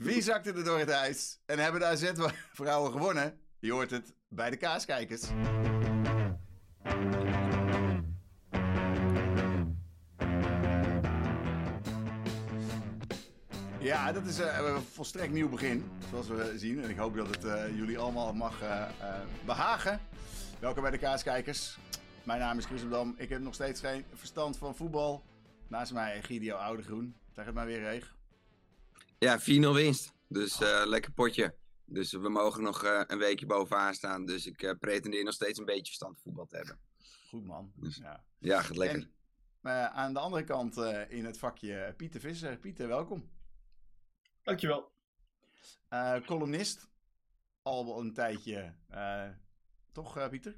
Wie zakte er door het ijs en hebben de AZ-vrouwen gewonnen? Je hoort het bij de kaaskijkers. Ja, dat is uh, een volstrekt nieuw begin, zoals we zien. En ik hoop dat het uh, jullie allemaal mag uh, behagen. Welkom bij de Kaaskijkers. Mijn naam is Chris Dam. Ik heb nog steeds geen verstand van voetbal. Naast mij Egidio Oudegroen. Zeg het maar weer, Reeg. Ja, 4-0 winst. Dus uh, lekker potje. Dus we mogen nog uh, een weekje bovenaan staan. Dus ik uh, pretendeer nog steeds een beetje verstand voetbal te hebben. Goed man. Dus, ja. ja, gaat lekker. En, aan de andere kant in het vakje Pieter Visser. Pieter, welkom. Dankjewel. columnist. Al een tijdje. toch, Pieter?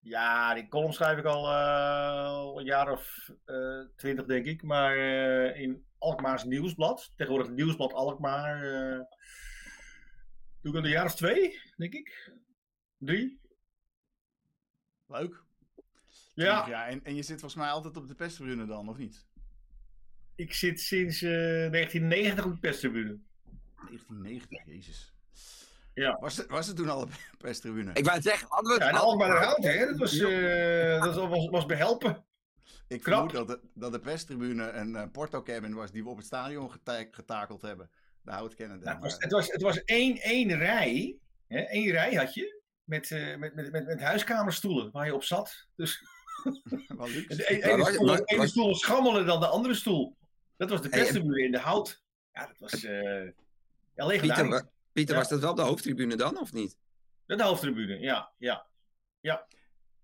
Ja, die column schrijf ik al, al een jaar of twintig, denk ik. Maar in Alkmaars Nieuwsblad. Tegenwoordig het Nieuwsblad Alkmaar. Uh, doe ik al een jaar of twee, denk ik. Drie. Leuk. Ja. ja en, en je zit volgens mij altijd op de pestribune dan, of niet? Ik zit sinds uh, 1990 op de pestribune. 1990, jezus. Ja. Was het, was het toen al een pestribune? Ik wou het zeggen, hadden we het Ja, en Alkmaar Hout, hè. Dat was, uh, dat was, was behelpen. Ik vermoed dat de, dat de perstribune een uh, porto-cabin was die we op het stadion geta getakeld hebben. De hout kennen. Nou, het, was, het, was, het was één, één rij. Hè, één rij had je. Met, uh, met, met, met, met huiskamerstoelen waar je op zat. Dus. De ene, ene, stoel, ene stoel schammeler dan de andere stoel. Dat was de perstribune hey, in de hout. Ja, dat was. Uh, ja, Pieter, wa Pieter ja. was dat wel de hoofdtribune dan, of niet? De hoofdtribune, ja. ja. ja.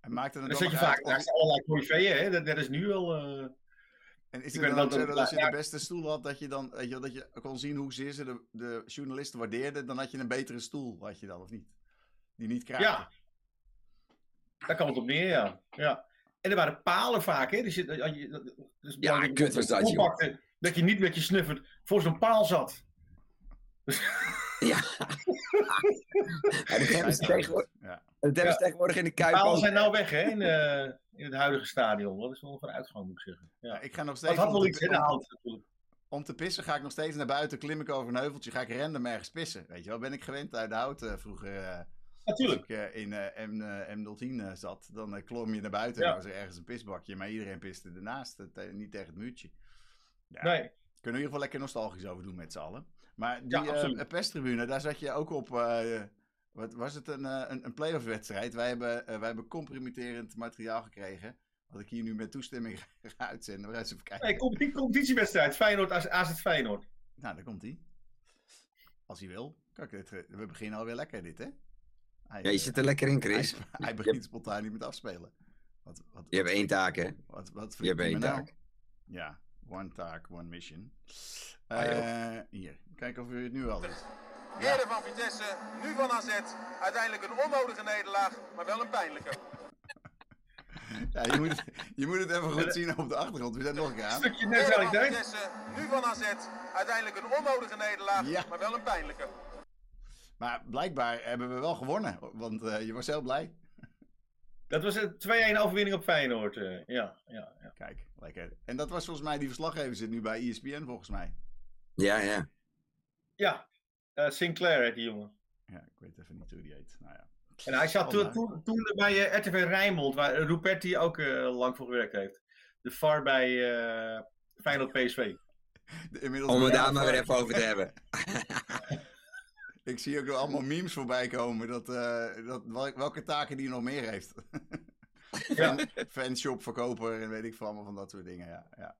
En maakte dan zit je vaak naast allerlei coryfeeën, hè? Dat, dat, is nu wel. Uh... En is het dan ook zo dat als je de beste stoel had, dat je dan weet je, dat je kon zien hoe zeer ze de, de journalisten waardeerden, dan had je een betere stoel, had je dan, of niet? Die niet krijgt. Ja. Daar kwam het op neer, ja. ja. En er waren palen vaak, hè? Dus, je, dus ja, je, kut was dat. Dat je niet met je snuffert voor zo'n paal zat. Ja. ja dat hebben ze tegenwoordig, ja. dat hebben ze tegenwoordig in de Kuip De palen zijn nou weg, hè? In, uh, in het huidige stadion. Dat is wel een vooruitgang, moet ik zeggen. Ja. ik ga nog steeds... Dat had wel iets in de hand, natuurlijk. Om te pissen ga ik nog steeds naar buiten, klim ik over een heuveltje, ga ik random ergens pissen. Weet je wel, ben ik gewend uit de hout uh, vroeger. Uh, Natuurlijk. Als ik in M, M010 zat, dan klom je naar buiten Ja. en was er ergens een pisbakje. Maar iedereen piste ernaast, niet tegen het muurtje. Ja. Nee. Kunnen we in ieder geval lekker nostalgisch over doen met z'n allen. Maar Ja, die absoluut. uh, pestribune, daar zat je ook op. uh, wat was het? Een, uh, een, een playoff wedstrijd. Wij hebben, wij hebben compromitterend materiaal gekregen. Wat ik hier nu met toestemming ga uitzenden. We gaan eens even kijken. Nee, competi competitiewedstrijd. Feyenoord, AZ Feyenoord. Nou, daar komt hij. Als hij wil. Kijk, dit, we beginnen alweer lekker dit, hè? Hij, Ja, je zit er lekker in, Chris. Hij, hij begint spontaan niet met afspelen. Wat, wat, Je hebt één taak, hè? Wat, wat Je hebt één nou? taak. Ja, one taak, one mission. Uh, hier, kijken of u het nu al doet. Heren van Vitesse, nu van AZ. Uiteindelijk een onnodige nederlaag, maar wel een pijnlijke. Ja, je, moet het, je moet het even goed zien op de achtergrond. We zijn nog een keer aan. Stukje van neutraliteit. Vitesse, nu van AZ. Uiteindelijk een onnodige nederlaag, Ja. maar wel een pijnlijke. Maar blijkbaar hebben we wel gewonnen. Want uh, je was heel blij. Dat was een 2-1 overwinning op Feyenoord. Uh, ja, ja, ja. Kijk, lekker. En dat was volgens mij, die verslaggever zit nu bij ESPN volgens mij. Ja, ja. Ja, uh, Sinclair heet die jongen. Ja, ik weet even niet hoe die heet. Nou ja. En hij zat toen, toen, toen bij uh, RTV Rijnmond, waar Ruperti ook uh, lang voor gewerkt heeft. De VAR bij uh, Feyenoord PSV. De- Inmiddels Om het daar maar weer even over te hebben. Ik zie ook nog allemaal memes voorbij komen. Dat, eh, dat, wel- welke taken die nog meer heeft. Ja. Fanshop, verkoper en weet ik veel allemaal van dat soort dingen. Ja, ja.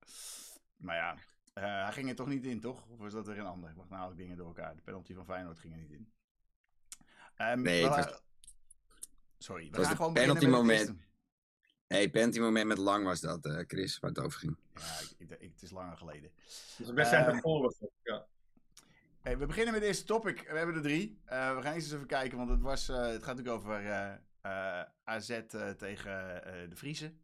Maar ja, eh, hij ging er toch niet in, toch? Of was dat weer een ander? Wacht, nou haal ik dingen door elkaar. De penalty van Feyenoord ging er niet in. Ehm, Nee, het Sorry, we was gaan gewoon penalty moment. hey, penalty moment met lang was dat, eh, Chris, waar het over ging. Ja, ik, ik- het is langer geleden. Dus de wedstrijd Eh, daarvoor was. Ja. Hey, we beginnen met de eerste topic. We hebben er drie. Eh, we gaan eerst eens even kijken, want het, was, eh, het gaat natuurlijk over eh, eh, AZ tegen de Vriezen.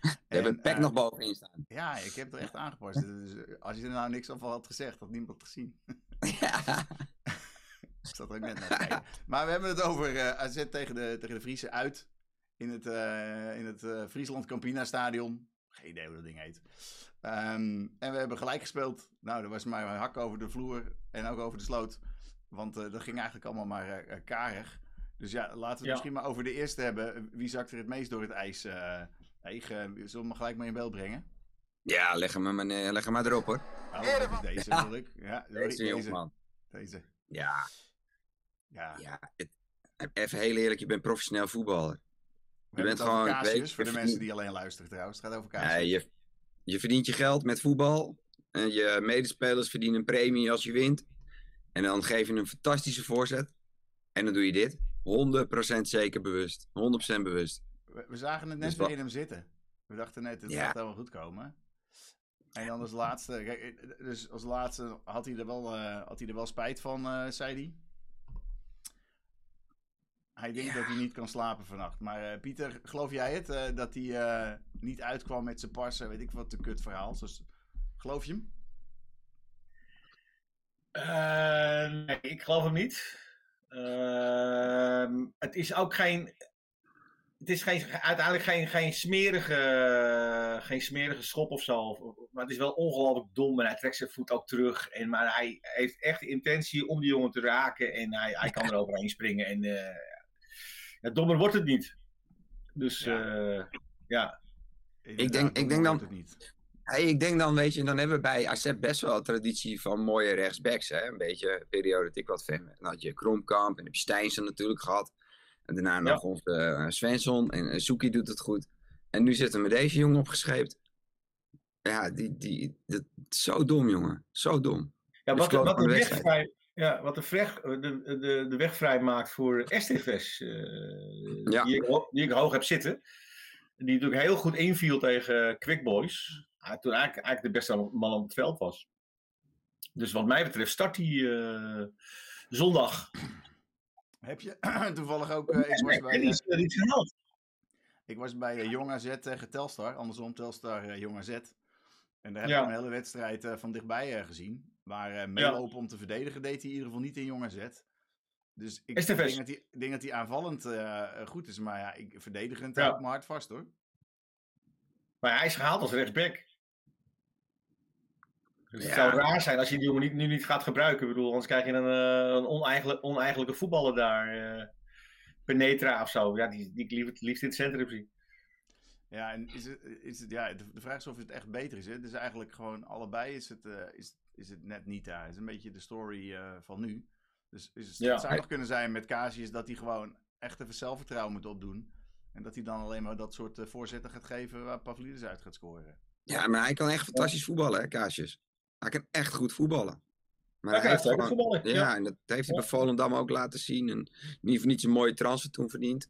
We hebben het pack eh, nog bovenin staan. Ja, ik heb het er echt aangepast. Dus, als je er nou niks over had gezegd, had niemand het gezien. ja. Ik zat er ook net naar te kijken. Maar we hebben het over AZ tegen de, tegen de Friese uit. In het, in het Friesland Campina Stadion. Geen idee hoe dat ding heet. Ehm, en we hebben gelijk gespeeld. Nou, dat was maar een hak over de vloer en ook over de sloot. Want eh, dat ging eigenlijk allemaal maar eh, eh, karig. Dus ja, laten we het Ja. misschien maar over de eerste hebben. Wie zakt er het meest door het ijs? eh Eeg, eh, zullen we hem gelijk maar in beeld brengen? Ja, leg hem maar, leg hem maar erop hoor. Oh, deze Ja. ik. Ja, Deze deze. man. Deze. Ja, Ja. ja. Het, even heel eerlijk, je bent professioneel voetballer. We hebben bent gewoon- Casius, weet- voor de je mensen die alleen luisteren trouwens. Het gaat over Ja, Casius. je, je verdient je geld met voetbal. En je medespelers verdienen een premie als je wint. En dan geef je een fantastische voorzet. En dan doe je dit. 100% zeker bewust. 100% bewust. We, we zagen het net Dus weer in hem zitten. We dachten net, het Ja. gaat helemaal goed komen. En dan als laatste, kijk, eh, dus als laatste had hij er wel, eh, had hij er wel spijt van, eh, zei hij. Hij denkt Ja. dat hij niet kan slapen vannacht. Maar eh, Pieter, geloof jij het? eh, dat hij eh, niet uitkwam met zijn parsen, weet ik wat, een kut verhaal. Dus, geloof je hem? Eh, nee, ik geloof hem niet. Ehm, het is ook geen. Het is geen, uiteindelijk geen, geen, smerige, geen smerige schop of zo. Maar het is wel ongelooflijk dom en hij trekt zijn voet ook terug. En, maar hij heeft echt de intentie om die jongen te raken. En hij, hij kan er overheen springen. En, eh, ja, dommer wordt het niet. Dus Ja. ja. ja. Ik denk- ik denk dan- Het niet. Hey, ik denk dan, weet je, dan hebben we bij AZ best wel een traditie van mooie rechtsbacks. Hè? Een beetje een periode dat ik wat fan ben. Dan had je Kromkamp en heb je Stijnsen natuurlijk gehad. En daarna Ja. nog onze eh, Svensson en uh, Zoekie doet het goed. En nu zitten we met deze jongen opgescheept. Ja, die, die, dat, zo dom, jongen. Zo dom. Ja, Dus wat, klopt wat, de weg vrij, ja, wat de, weg, de, de, de weg vrij maakt voor STFS, eh, Ja. die, ik, die ik hoog heb zitten. Die natuurlijk heel goed inviel tegen Quick Boys. Hij toen eigenlijk, eigenlijk de beste man op het veld was. Dus wat mij betreft start hij eh, zondag. Heb je toevallig ook, eh, ik was bij... Eh, iets gehaald. Ik was bij eh, Jong AZ tegen Telstar. Andersom, Telstar eh, Jong AZ. En daar heb Ja. ik een hele wedstrijd eh, van dichtbij eh, gezien. Maar eh meelopen om te verdedigen deed hij in ieder geval niet in Jong AZ. Dus ik denk dat hij, denk dat hij aanvallend eh, goed is. Maar ja, ik, verdedigend Ja. hou ik me hard vast hoor. Maar hij is gehaald als rechtsback. Dus het Ja. zou raar zijn als je die jongen niet, nu niet gaat gebruiken. Ik bedoel, anders krijg je een, eh, een oneigenlijke, oneigenlijke voetballer daar. eh Penetra of zo. Ja, die, die ik liever, het liefst in het centrum zie. Ja, en is het, is het, ja, de, vraag is of het echt beter is. Hè? Het is eigenlijk gewoon allebei is het, eh, is, is het net niet daar. Het is een beetje de story eh, van nu. Dus is het, Ja. het zou nog kunnen zijn met Casius dat hij gewoon echt even zelfvertrouwen moet opdoen. En dat hij dan alleen maar dat soort eh, voorzetten gaat geven waar Pavlidis uit gaat scoren. Ja, maar hij kan echt fantastisch voetballen, hè, Kaasjes. Hij kan echt goed voetballen. Maar Ja, hij heeft gewoon, voetballen. ja, Ja. en dat heeft hij Ja. bij Volendam ook laten zien. En niet voor niets een mooie transfer toen verdiend.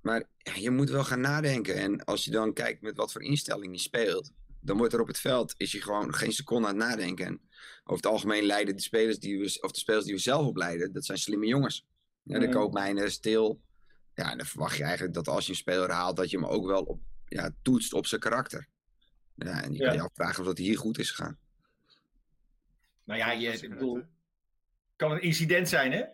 Maar ja, je moet wel gaan nadenken. En als je dan kijkt met wat voor instelling hij speelt, dan wordt er op het veld is hij gewoon geen seconde aan het nadenken. En over het algemeen leiden de spelers die we, of de spelers die we zelf opleiden, dat zijn slimme jongens. Ja, de Mhm. koopmijnen, stil. Ja, en dan verwacht je eigenlijk dat als je een speler haalt, dat je hem ook wel op, ja, toetst op zijn karakter. Ja, en je kan je afvragen of dat hier goed is gegaan. Nou ja, je, ik het, bedoel, kan een incident zijn, hè?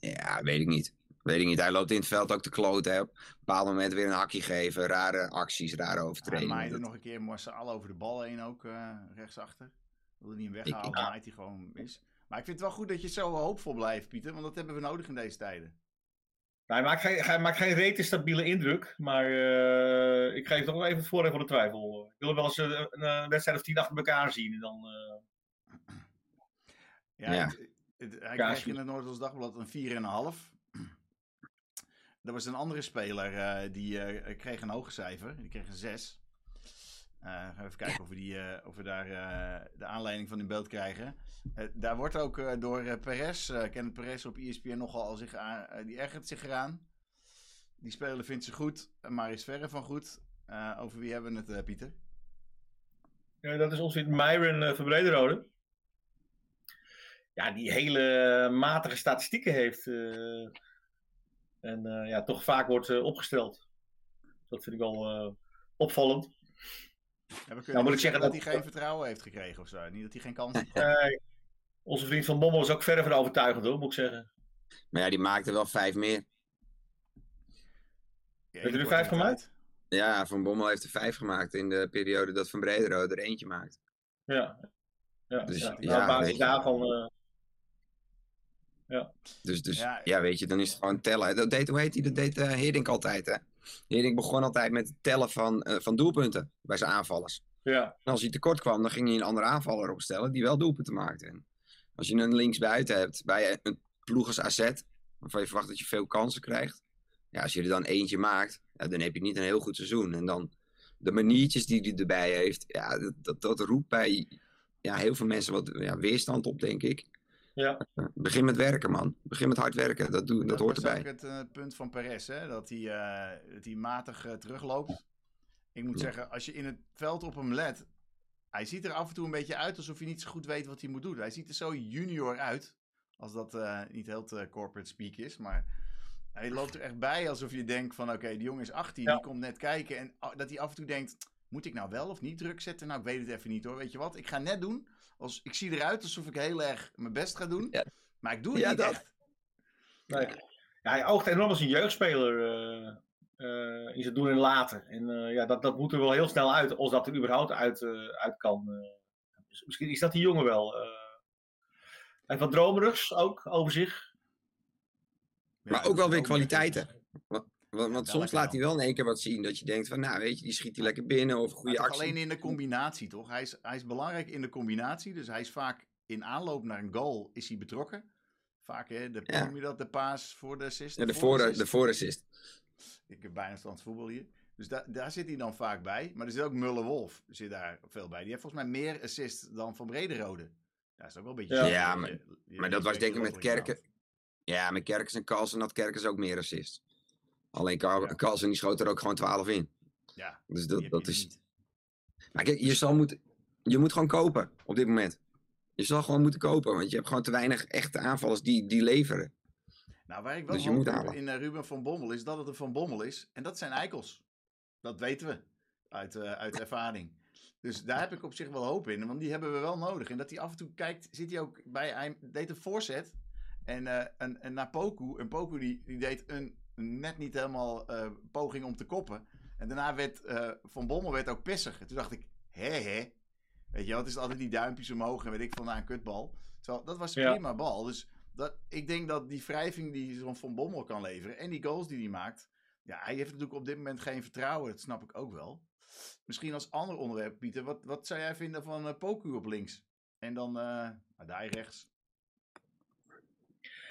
Ja, weet ik niet. Weet ik niet. Hij loopt in het veld ook te kloten. Hè. Op een bepaald moment weer een hakje geven. Rare acties, rare Hij overtredingen. maaide Dat- nog een keer massaal over de bal heen ook, eh, rechtsachter. Wilde niet hem weghalen, ik- dan maait hij gewoon mis. Maar ik vind het wel goed dat je zo hoopvol blijft, Pieter. Want dat hebben we nodig in deze tijden. Nou, hij, maakt geen, hij maakt geen rete stabiele indruk. Maar eh, ik geef toch wel even het voordeel van de twijfel. Ik wil hem wel eens een, wedstrijd of tien achter elkaar zien. En dan, eh, Ja, Ja. Het, het- hij Ja, is in het Noordels Dagblad een 4,5. Er was een andere speler eh, die eh, kreeg een hoger cijfer. Die kreeg een 6. Eh, gaan we even kijken of we, die, eh, of we daar eh, de aanleiding van in beeld krijgen. Eh, daar wordt ook eh, door eh, Perez, eh Kenneth Perez op ESPN nogal al zich aan, die ergert zich eraan. Die speler vindt ze goed, maar is verre van goed. Eh, over wie hebben we het, eh, Pieter? ja, dat is ons in Myron uh, van Brederode. Ja, die hele matige statistieken heeft. eh, en eh, ja, toch vaak wordt eh, opgesteld. Dat vind ik wel eh, opvallend. Ja, we kunnen Nou, moet niet ik zeggen dat, dat- hij geen vertrouwen heeft gekregen of zo. Niet dat hij geen kans heeft. Eh, onze vriend van Bommel is ook verder van overtuigend hoor, moet ik zeggen. Maar ja, die maakte wel vijf meer. Ja, Heeft er in vijf gemaakt? Ja, Van Bommel heeft er vijf gemaakt in de periode dat Van Brederode er eentje maakt. Ja. Ja, Dus, ja. ja, op basis je. Dus, dus Ja. ja, weet je, dan is het gewoon tellen. Dat deed, hoe heet hij? Dat deed Heerdink altijd, hè? Begon altijd met het tellen van, eh, van doelpunten bij zijn aanvallers. ja. En als hij tekort kwam, dan ging hij een andere aanvaller opstellen die wel doelpunten maakte. En als je een linksbuiten hebt bij een ploeg als AZ, waarvan je verwacht dat je veel kansen krijgt. Ja, als je er dan eentje maakt, ja, dan heb je niet een heel goed seizoen. En dan de maniertjes die hij erbij heeft, ja, dat, dat, dat roept bij ja, heel veel mensen wat ja, weerstand op, denk ik. Ja. Begin met werken, man. Begin met hard werken. Dat, doe, dat, hoort erbij. ook het eh, punt van Perez, hè? dat hij, eh, dat hij matig eh, terugloopt. Ik moet Ja. zeggen, als je in het veld op hem let, hij ziet er af en toe een beetje uit alsof hij niet zo goed weet wat hij moet doen. Hij ziet er zo junior uit, als dat eh, niet heel te corporate speak is, maar hij loopt er echt bij alsof je denkt van oké, die jongen is 18, Ja. die komt net kijken en a- dat hij af en toe denkt, moet ik nou wel of niet druk zetten? Nou, ik weet het even niet hoor, weet je wat? Ik ga net doen, als, ik zie eruit alsof ik heel erg mijn best ga doen, Ja. maar ik doe het Ja, niet dat. echt. Nee. Ja, hij oogt enorm als een jeugdspeler eh, eh, in zijn doen en laten. En eh, ja, dat, dat moet er wel heel snel uit, als dat er überhaupt uit, eh, uit kan. eh. Dus misschien is dat die jongen wel. eh. hij heeft wat dromerigs ook over zich. Maar ook wel weer kwaliteiten. Want, soms laat hij wel in één keer wat zien dat je denkt van, nou weet je, die schiet hij lekker binnen of goede actie. alleen in de combinatie, toch? Hij is, hij is belangrijk in de combinatie. Dus hij is vaak in aanloop naar een goal is hij betrokken. Vaak, hè? De, Ja. hoe noem je dat? De paas voor de assist? Ja, de, voor voor, assist? de voorassist. Ik heb bijna stand voetbal hier. Dus da daar zit hij dan vaak bij. Maar er zit ook Muller-Wolf zit daar veel bij. Die heeft volgens mij meer assists dan Van Brederode. Ja, is ook wel een beetje... Ja. Ja, maar- je- je Maar dat was denk ik met Kerken. Ja, met Kerkens en Carlsen had Kerkens ook meer assists. Alleen Car- Ja. Carlsen die schoot er ook gewoon 12 in. Ja, Dus dat, dat is... niet. Maar kijk, je, zal moeten, je moet gewoon kopen op dit moment. Je zal gewoon moeten kopen, want je hebt gewoon te weinig echte aanvallers die, die leveren. Nou, waar ik wel Dus je moet halen. in eh, Ruben van Bommel is dat het een Van Bommel is. En dat zijn eikels. Dat weten we uit, eh, uit ervaring. Dus daar heb ik op zich wel hoop in. Want die hebben we wel nodig. En dat hij af en toe kijkt, zit hij ook bij... Hij deed een voorzet. En, eh en, en naar Poku. En Poku die, die deed een net niet helemaal eh, poging om te koppen. En daarna werd eh, Van Bommel werd ook pissig. En toen dacht ik, hè hè. Weet je, wat is altijd die duimpjes omhoog en weet ik van een kutbal. Terwijl, dat was een Ja. prima bal. Dus dat, ik denk dat die wrijving die zo'n Van Bommel kan leveren en die goals die hij maakt. Ja, hij heeft natuurlijk op dit moment geen vertrouwen. Dat snap ik ook wel. Misschien als ander onderwerp, Pieter. Wat, wat zou jij vinden van eh Poku op links? En dan eh daar rechts.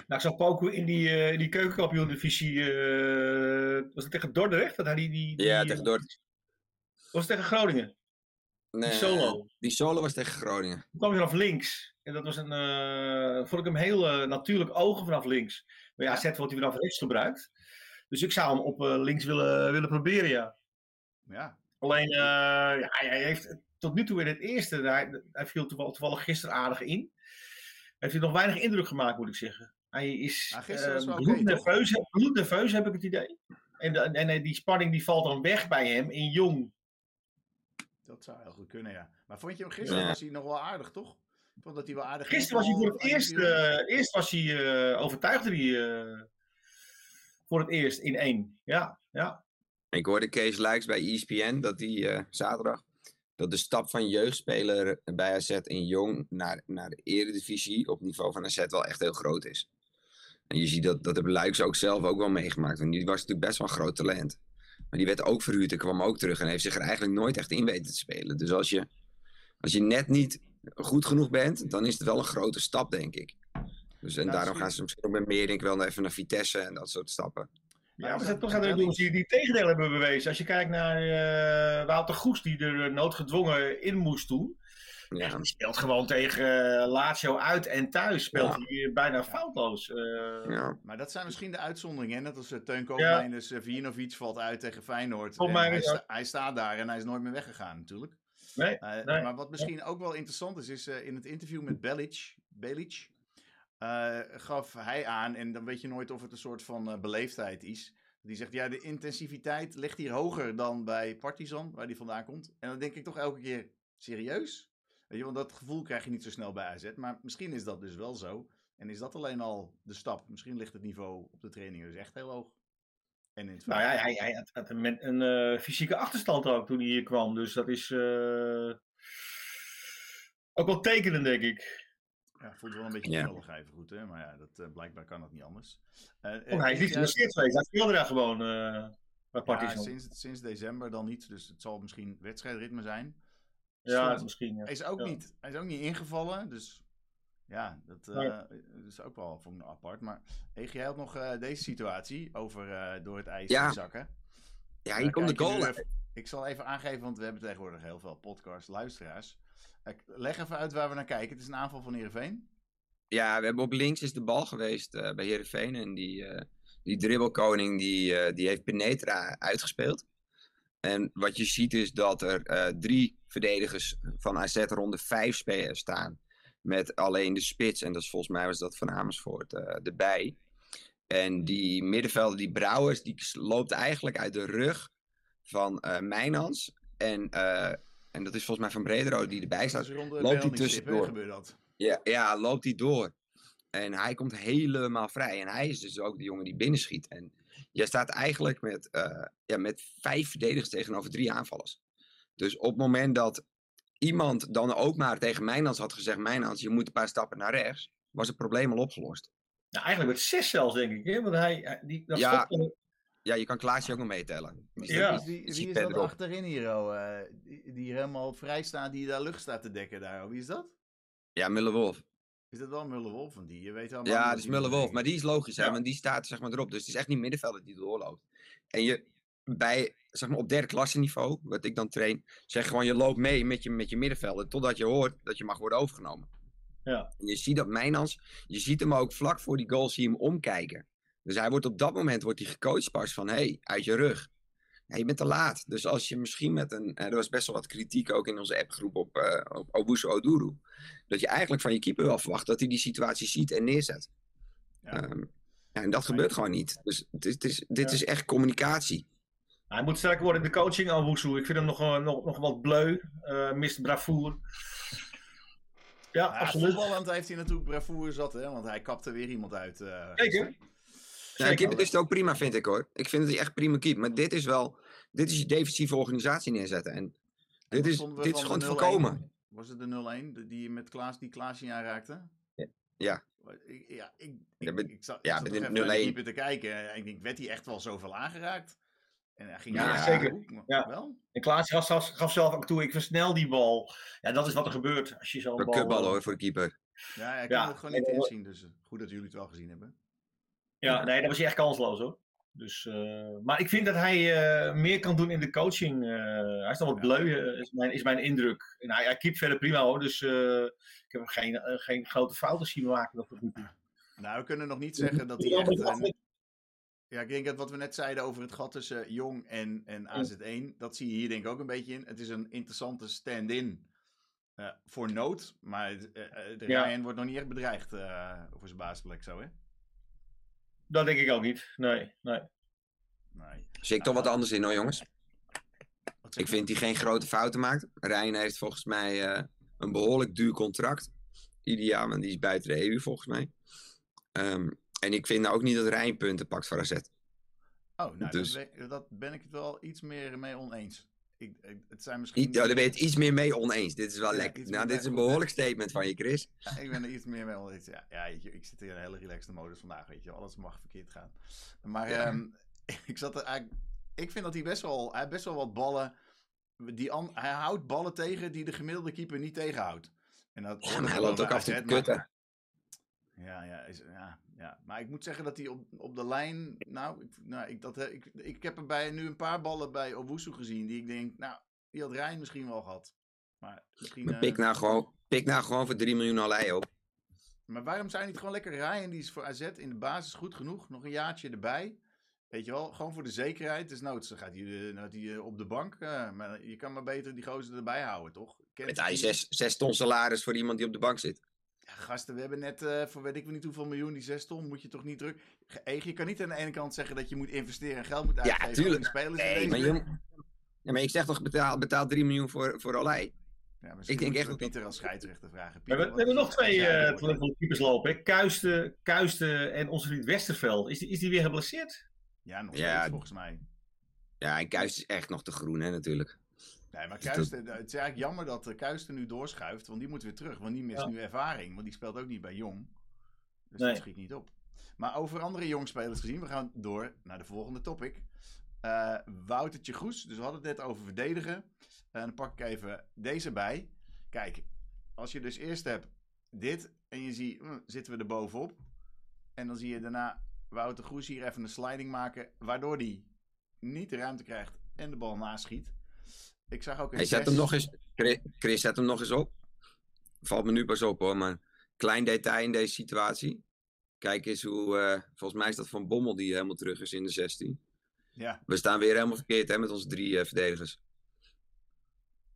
Nou, ik zag Poku in die, eh die keukenkampioen-divisie. eh, was het tegen Dordrecht? Dat hij die, die, die, Ja, tegen Dordrecht. Was het tegen Groningen? Nee, solo. Die solo was tegen Groningen. Toen kwam hij vanaf links. En dat was een. eh, vond ik hem heel eh, natuurlijk ogen vanaf links. Maar ja, zet wordt hij vanaf rechts gebruikt. Dus ik zou hem op eh, links willen, willen proberen, ja. Ja, Alleen, eh, ja, hij heeft tot nu toe in het eerste, hij, hij viel toevallig, toevallig gisteren aardig in. Heeft hij nog weinig indruk gemaakt, moet ik zeggen. Hij is Nou, eh, wel bloednerveus, heb ik het idee. En, de- en die spanning die valt dan weg bij hem in jong. dat zou heel goed kunnen, ja. Maar vond je hem gisteren Ja. was hij nog wel aardig, toch? Ik vond dat hij wel aardig Gisteren was hij voor het eerst, eh, eerst was hij, eh, overtuigde hij eh, voor het eerst in één. Ja, ja. Ik hoorde Kees Luiks bij ESPN dat die eh, zaterdag dat de stap van jeugdspeler bij AZ in Jong naar, naar de eredivisie op niveau van AZ wel echt heel groot is. En je ziet dat, dat hebben Luiks ook zelf ook wel meegemaakt. Want die was natuurlijk best wel een groot talent. Maar die werd ook verhuurd en kwam ook terug en heeft zich er eigenlijk nooit echt in weten te spelen. Dus als je, als je net niet goed genoeg bent, dan is het wel een grote stap, denk ik. Dus, en Ja, daarom gaan ze misschien ook met meer, denk ik wel, even naar Vitesse en dat soort stappen. Ja, Maar zijn toch zijn er jongens die, die het tegendeel hebben bewezen. Als je kijkt naar eh, Wouter Goes, die er eh, noodgedwongen in moest doen. Ja. Die speelt gewoon tegen eh, Lazio uit en thuis. Speelt Ja. hij bijna foutloos. eh. Ja. Maar dat zijn misschien de uitzonderingen. hè? Net als uh, Teun Koopmijn, dus uh, Vinovic valt uit tegen Feyenoord. Hij, is sta- hij staat daar en hij is nooit meer weggegaan natuurlijk. Nee, Uh, nee. Maar wat misschien ook wel interessant is, is uh, in het interview met Belic, Belic uh, gaf hij aan, en dan weet je nooit of het een soort van uh, beleefdheid is. Die zegt, ja, de intensiviteit ligt hier hoger dan bij Partizan, waar die vandaan komt. En dan denk ik toch elke keer, serieus? Weet je, want dat gevoel krijg je niet zo snel bij AZ. Maar misschien is dat dus wel zo. En is dat alleen al de stap? Misschien ligt het niveau op de trainingen dus echt heel hoog. En in het Nou ja, hij, hij had, had een, met een eh, fysieke achterstand ook toen hij hier kwam. Dus dat is eh, ook wel tekenend, denk ik. Ja, voelt wel een beetje Ja. knullig even goed, hè? Maar ja, dat, eh, blijkbaar kan dat niet anders. Oh, hij is niet geblesseerd geweest. Hij speelde daar gewoon eh bij ja, sinds, sinds december dan niet, dus het zal misschien wedstrijdritme zijn. Ja, misschien. Ja. Hij is ook, Ja. niet, hij is ook niet ingevallen, dus ja, dat, eh, is ook wel vond ik nou apart. Maar Ege, jij had nog eh, deze situatie over eh, door het ijs Ja. zakken. Ja, hier komt de goal. even- Ik zal even aangeven, want we hebben tegenwoordig heel veel podcast-luisteraars. Eh, leg even uit waar we naar kijken. Het is een aanval van Heerenveen. Ja, we hebben op links is de bal geweest eh, bij Heerenveen. En die, eh die dribbelkoning die, eh, die heeft Penetra uitgespeeld. En wat je ziet is dat er eh, drie verdedigers van AZ ronde vijf spelers staan. Met alleen de spits. En dat is volgens mij was dat van Amersfoort eh, erbij. En die middenvelder, die Brouwers, die loopt eigenlijk uit de rug van eh Mijnans. En, en dat is volgens mij van Bredero die erbij staat. loopt hij tussendoor. gebeurt dat. Ja, ja, loopt hij door. En hij komt helemaal vrij. En hij is dus ook de jongen die binnenschiet. En jij staat eigenlijk met, eh, ja, met vijf verdedigers tegenover drie aanvallers. Dus op het moment dat iemand dan ook maar tegen Mijnans had gezegd... Mijnans, je moet een paar stappen naar rechts... was het probleem al opgelost. Nou, eigenlijk met zes zelfs, denk ik. Hè? Want hij, hij- die, dat Ja. Ja, je kan Klaasje ook nog meetellen. Ja. staat- Wie, is dat achterin hier, oh, eh, die, helemaal vrij staat, die daar lucht staat te dekken daar? oh? Wie is dat? Ja, Muller-Wolf. Is dat wel Mullenwolf van die? Je weet helemaal Ja, dat is Muller-Wolf. Maar die is logisch, hè, want die staat zeg maar erop. Dus het is echt niet middenvelder die doorloopt. En je, bij, zeg maar op derde klasse niveau, wat ik dan train, zeg gewoon je loopt mee met je, met je middenvelder totdat je hoort dat je mag worden overgenomen. Ja. En je ziet dat Mijnans, je ziet hem ook vlak voor die goal, zie je hem omkijken. Dus hij wordt op dat moment wordt hij gecoacht pas van, hé, hey, uit je rug. Ja, je bent te laat. Dus als je misschien met een, eh, er was best wel wat kritiek ook in onze appgroep op, eh op Obusu Oduru. Dat je eigenlijk van je keeper wel verwacht dat hij die situatie ziet en neerzet. Ja. Ehm, ja, en dat gebeurt gewoon niet. Dus het is, het is, dit Ja. is echt communicatie. Hij moet sterker worden in de coaching, Alwoesu. Ik vind hem nog, eh, nog, nog wat bleu. eh mist bravoer. Ja, Ja, absoluut. voetballend heeft hij natuurlijk bravoure zat, hè? Want hij kapte weer iemand uit. eh, Zeker. Ja, keeper is het ook prima, vind ik hoor. Ik vind dat hij echt prima keept. Maar dit is wel, dit is je defensieve organisatie neerzetten. En dit is, dit is gewoon de te 0-1? voorkomen. Was het de 0-1 de- die met Klaas, die Klaasje aanraakte? Ja. Ik- Ja, ik, Ja, ik, ik, zat, ik ja, zat de even naar de 0-1. keeper te kijken. En ik denk, werd hij echt wel zoveel aangeraakt? En hij ging Ja, zeker. hoek, Ja. Wel? En Klaas gaf, gaf zelf ook toe, ik versnel die bal. Ja, dat is wat er gebeurt als je zo'n Een bal... kutbal eh, hoor voor de keeper. Ja, hij Ja, kan het gewoon niet en- inzien. Dus eh, goed dat jullie het wel gezien hebben. Ja, nee, dat was hij echt kansloos hoor. Dus, eh, maar ik vind dat hij eh, meer kan doen in de coaching. eh, hij is nog wat Ja. bleu, is, mijn, is mijn indruk. En hij, hij keept verder prima hoor, dus eh, ik heb hem geen, geen grote fouten zien maken. nu toe. Nou, we kunnen nog niet zeggen dat hij Ja, echt... ja, ik denk dat wat we net zeiden over het gat tussen Jong en, en AZ1, dat zie je hier denk ik ook een beetje in. Het is een interessante stand-in voor nood, maar het- de Ja. Ryan wordt nog niet echt bedreigd eh, voor zijn basisplek zo, hè? Dat denk ik ook niet. Nee, nee. Nee. Zie ik toch wat anders in hoor jongens. Ik vind dat hij geen grote fouten maakt. Rijn heeft volgens mij eh, een behoorlijk duur contract. Want die is buiten de EU volgens mij. Ehm, en ik vind nou ook niet dat Rijn punten pakt voor AZ. Oh, nou, dus- dat, dat ben ik het wel iets meer mee oneens. Ik, ik- het zijn misschien... Ja, daar ben je het iets meer mee oneens. Dit is wel Ja, lekker. Nou, dit is een behoorlijk statement van je, Chris. Ja, ik ben er iets meer mee oneens. Ja, ja ik zit in een hele relaxte modus vandaag, weet je. Alles mag verkeerd gaan. Maar Ja. ehm, ik zat er eigenlijk... Ik vind dat hij best wel... Hij best wel wat ballen... Die an, hij houdt ballen tegen die de gemiddelde keeper niet tegenhoudt. En dat Ja, hoorde maar hij loopt ook af te kutten. Ja, ja, is, ja, ja. Maar ik moet zeggen dat hij op, op de lijn. Nou, ik, nou ik, dat, he- ik, ik heb er bij nu een paar ballen bij Owusu gezien. Die ik denk, nou, die had Rijn misschien wel gehad. Maar misschien. Maar eh, pik nou gewoon, pik nou gewoon voor 3 miljoen alei op. maar waarom zijn niet gewoon lekker Ryan? Die is voor AZ in de basis goed genoeg. Nog een jaartje erbij. Weet je wel, gewoon voor de zekerheid. Dus noods, dan gaat hij, eh, gaat hij eh, op de bank. eh, maar je kan maar beter die gozer erbij houden, toch? Kent Met hij die- 6 ton salaris voor iemand die op de bank zit. Ja, gasten, we hebben net eh, voor weet ik niet hoeveel miljoen, die 6 ton, moet je toch niet druk. Eeg, je kan niet aan de ene kant zeggen dat je moet investeren en geld moet Ja, uitgeven. aan tuurlijk. spelers Nee, maar, je, ja, maar ik zeg toch betaal, betaal 3 miljoen voor, voor alei. Ja, ik denk echt dat- Pieter als scheidsrechter vragen. We Pieter, hebben, we nog twee eh oordeel? van de keepers lopen. hè. Kuisten, Kuisten en onze vriend Westerveld. Is die, is die weer geblesseerd? Ja, nog Ja. steeds volgens mij. Ja, en Kuist is echt nog te groen, hè, natuurlijk. Nee, maar Dus dat- Kuist, eh, het is eigenlijk jammer dat eh, Kuist er nu doorschuift, want die moet weer terug. Want die mist Ja. nu ervaring, want die speelt ook niet bij Jong. Dus Nee. dat schiet niet op. Maar over andere jongspelers gezien, we gaan door naar de volgende topic. Eh Woutertje Goes, dus we hadden het net over verdedigen. En dan pak ik even deze bij. Kijk, als je dus eerst hebt dit en je ziet, hm, zitten we er bovenop. En dan zie je daarna Wouter Goes hier even een sliding maken, waardoor hij niet de ruimte krijgt en de bal naschiet. Ik zag ook een Hey, zet hem nog eens, Chris, zet hem nog eens op. Valt me nu pas op hoor, maar klein detail in deze situatie. Kijk eens hoe, eh, volgens mij is dat Van Bommel die helemaal terug is in de 16. Ja, We staan weer helemaal verkeerd hè, met onze drie eh, verdedigers.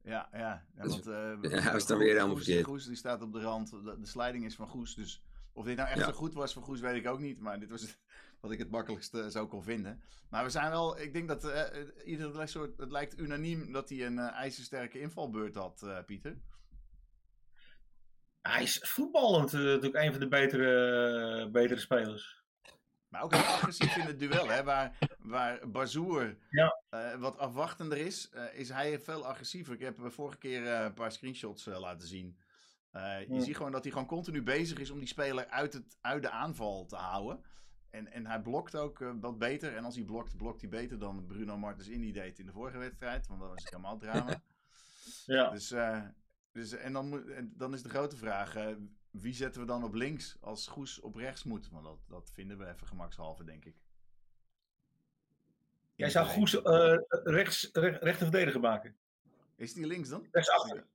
ja, ja. ja Dus- want, ja, we Goes- staan weer helemaal Goes, verkeerd. Goes die staat op de rand. De, de sliding is van Goes. Dus of dit nou echt Ja. zo goed was voor Goes, weet ik ook niet. Maar dit was wat ik het makkelijkste zo kon vinden. Maar we zijn wel, ik denk dat eh, eh, ieder soort, het lijkt unaniem dat hij een eh, ijzersterke invalbeurt had, Pieter. Hij is voetballend natuurlijk een van de betere, betere spelers. Maar ook heel agressief in het duel, hè? Waar, waar Bazoer Ja. wat afwachtender is, is hij veel agressiever. Ik heb vorige keer een paar screenshots laten zien. Je Ja. ziet gewoon dat hij gewoon continu bezig is om die speler uit, het, uit de aanval te houden. En, en hij blokt ook eh, wat beter. En als hij blokt, blokt hij beter dan Bruno Martens Indy deed in de vorige wedstrijd. Want dat was helemaal drama. Ja. Dus, eh, dus, en, dan moet, en dan is de grote vraag: eh, wie zetten we dan op links als Goes op rechts moet? Want dat, dat vinden we even gemakshalve, denk ik. Jij zou Goes eh rechts, recht, rechter verdediger maken. Is die links dan? Rechtsachter.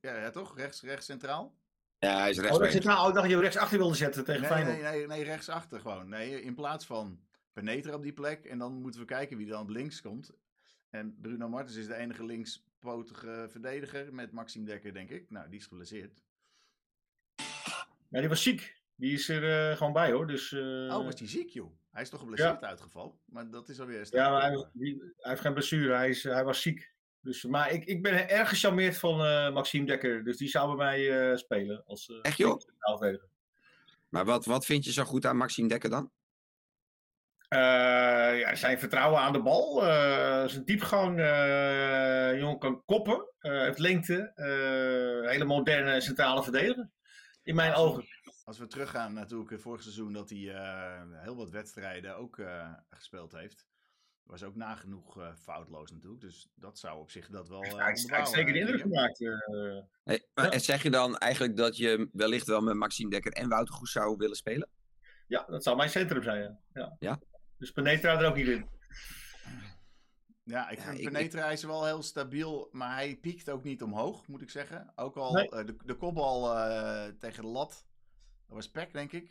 Ja, ja toch? Rechts, rechts centraal? Ja, hij is Oh, rechts. Oh, ik dacht dat je rechtsachter wilde zetten tegen Nee, Feyenoord. nee, nee, nee, rechtsachter gewoon. Nee, in plaats van Penetra op die plek. En dan moeten we kijken wie dan op links komt. En Bruno Martens is de enige linkspotige verdediger met Maxime Dekker, denk ik. Nou, die is geblesseerd. Ja, die was ziek. Die is er eh, gewoon bij hoor. Dus, eh, Oh, was die ziek, joh? Hij is toch geblesseerd uitgevallen? Maar dat is alweer... Ja, maar hij, die- hij heeft geen blessure. Hij, is, hij was ziek. Dus, maar ik, ik ben erg gecharmeerd van eh, Maxime Dekker. Dus die zou bij mij eh, spelen. Als, eh, Echt, joh? Maar wat, wat vind je zo goed aan Maxime Dekker dan? Eh, ja, zijn vertrouwen aan de bal. eh, zijn diepgang. eh jongen kan koppen. eh, heeft lengte. eh, hele moderne centrale verdediger. In mijn Als we- ogen. Als we teruggaan natuurlijk het vorig seizoen dat hij eh, heel wat wedstrijden ook eh, gespeeld heeft. Was ook nagenoeg eh, foutloos natuurlijk. Dus dat zou op zich dat wel eh, Hij heeft onderbouwen, zeker de denk indruk ik. gemaakt. eh. Hey, maar Ja. en zeg je dan eigenlijk dat je wellicht wel met Maxime Dekker en Wouter Goes zou willen spelen? ja, dat zou mijn centrum zijn. Ja. Ja. Ja? Dus Penetra er ook niet in. Ja, ik Ja, vind ik- Penetra is wel heel stabiel, maar hij piekt ook niet omhoog, moet ik zeggen. Ook al Nee. eh, de, de kopbal eh, tegen de lat, dat was Peck, denk ik.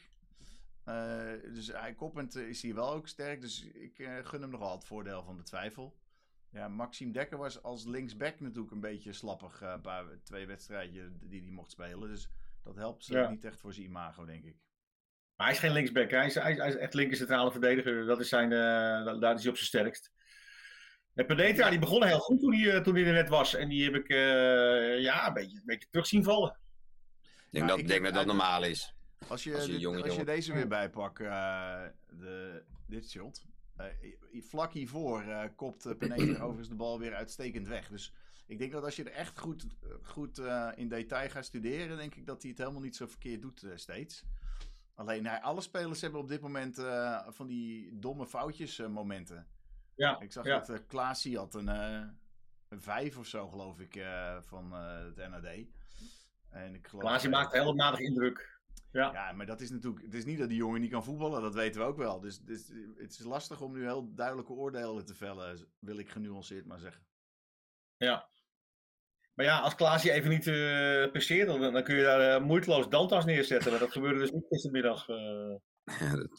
Eh, dus hij koppend eh, is hij wel ook sterk, dus ik eh, gun hem nog wel het voordeel van de twijfel. Ja, Maxime Dekker was als linksback natuurlijk een beetje slappig, eh, een paar, twee wedstrijden die hij mocht spelen. Dus dat helpt ze Ja. niet echt voor zijn imago, denk ik. Maar hij is geen linksback. Hij is, hij is, echt linker centrale verdediger. Dat is zijn, eh, da- daar is hij op zijn sterkst. En Penetra, die begon heel goed toen hij, eh, toen hij er net was. En die heb ik eh, ja, een, beetje, een beetje terug zien vallen. Ik denk Ja, dat ik denk dat dat normaal is. Als je, Als je dit- jonge als je jongen- deze weer bijpakt, eh, de, dit shot. eh, vlak hiervoor eh, kopt Penetra overigens de bal weer uitstekend weg. Dus ik denk dat als je er echt goed, goed eh, in detail gaat studeren, denk ik dat hij het helemaal niet zo verkeerd doet eh, steeds. Alleen hij, alle spelers hebben op dit moment eh, van die domme foutjes eh, momenten. Ja, Ik zag ja. dat uh, Klaasie had een, eh, een vijf of zo, geloof ik, eh, van eh, het NAD. En ik geloof, maakt een heel matig indruk. Ja. ja, maar dat is natuurlijk. Het is niet dat die jongen niet kan voetballen, dat weten we ook wel. Dus, dus het is lastig om nu heel duidelijke oordelen te vellen, wil ik genuanceerd maar zeggen. ja. Maar ja, als Klaasie even niet eh presteert, dan, dan kun je daar eh, moeiteloos Dantas neerzetten. Maar dat gebeurde dus niet gistermiddag. eh. Ja, dat,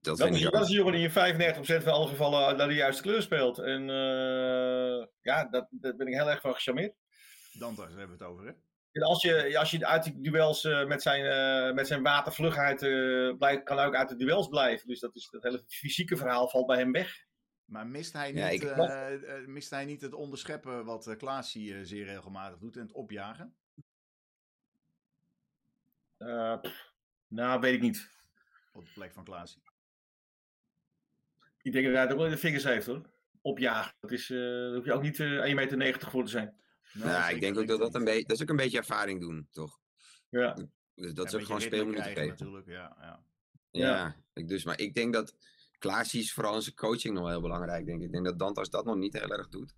dat Dat is, dat is een jongen die in 95% van alle gevallen naar de juiste kleur speelt. En eh, ja, dat, daar ben ik heel erg van gecharmeerd. Dantas hebben we het over, hè? En als je, als je uit die duels eh, met, zijn, eh, met zijn watervlugheid eh, blijft, kan hij ook uit de duels blijven. Dus dat, is, dat hele fysieke verhaal valt bij hem weg. Maar mist hij niet, Ja, ik- mist hij niet het onderscheppen wat uh, uh, zeer regelmatig doet en het opjagen? Uh, pff, nou, weet ik niet. Op de plek van Klaasie. Ik denk dat hij het ook wel in de vingers heeft hoor. Opjagen. Dat is, eh daar hoef je ook niet eh 1,90 meter voor te zijn. Ja, zeker ik denk ook dat dat een beetje, dat is ook een beetje ervaring doen, toch? Ja. Dus dat Ja, is ook gewoon speelminuten geven. natuurlijk, ja. ja. Ja, Ja. ik dus, maar ik denk dat Klaas is vooral in zijn coaching nog wel heel belangrijk, denk ik. Ik denk dat Dantas dat nog niet heel erg doet.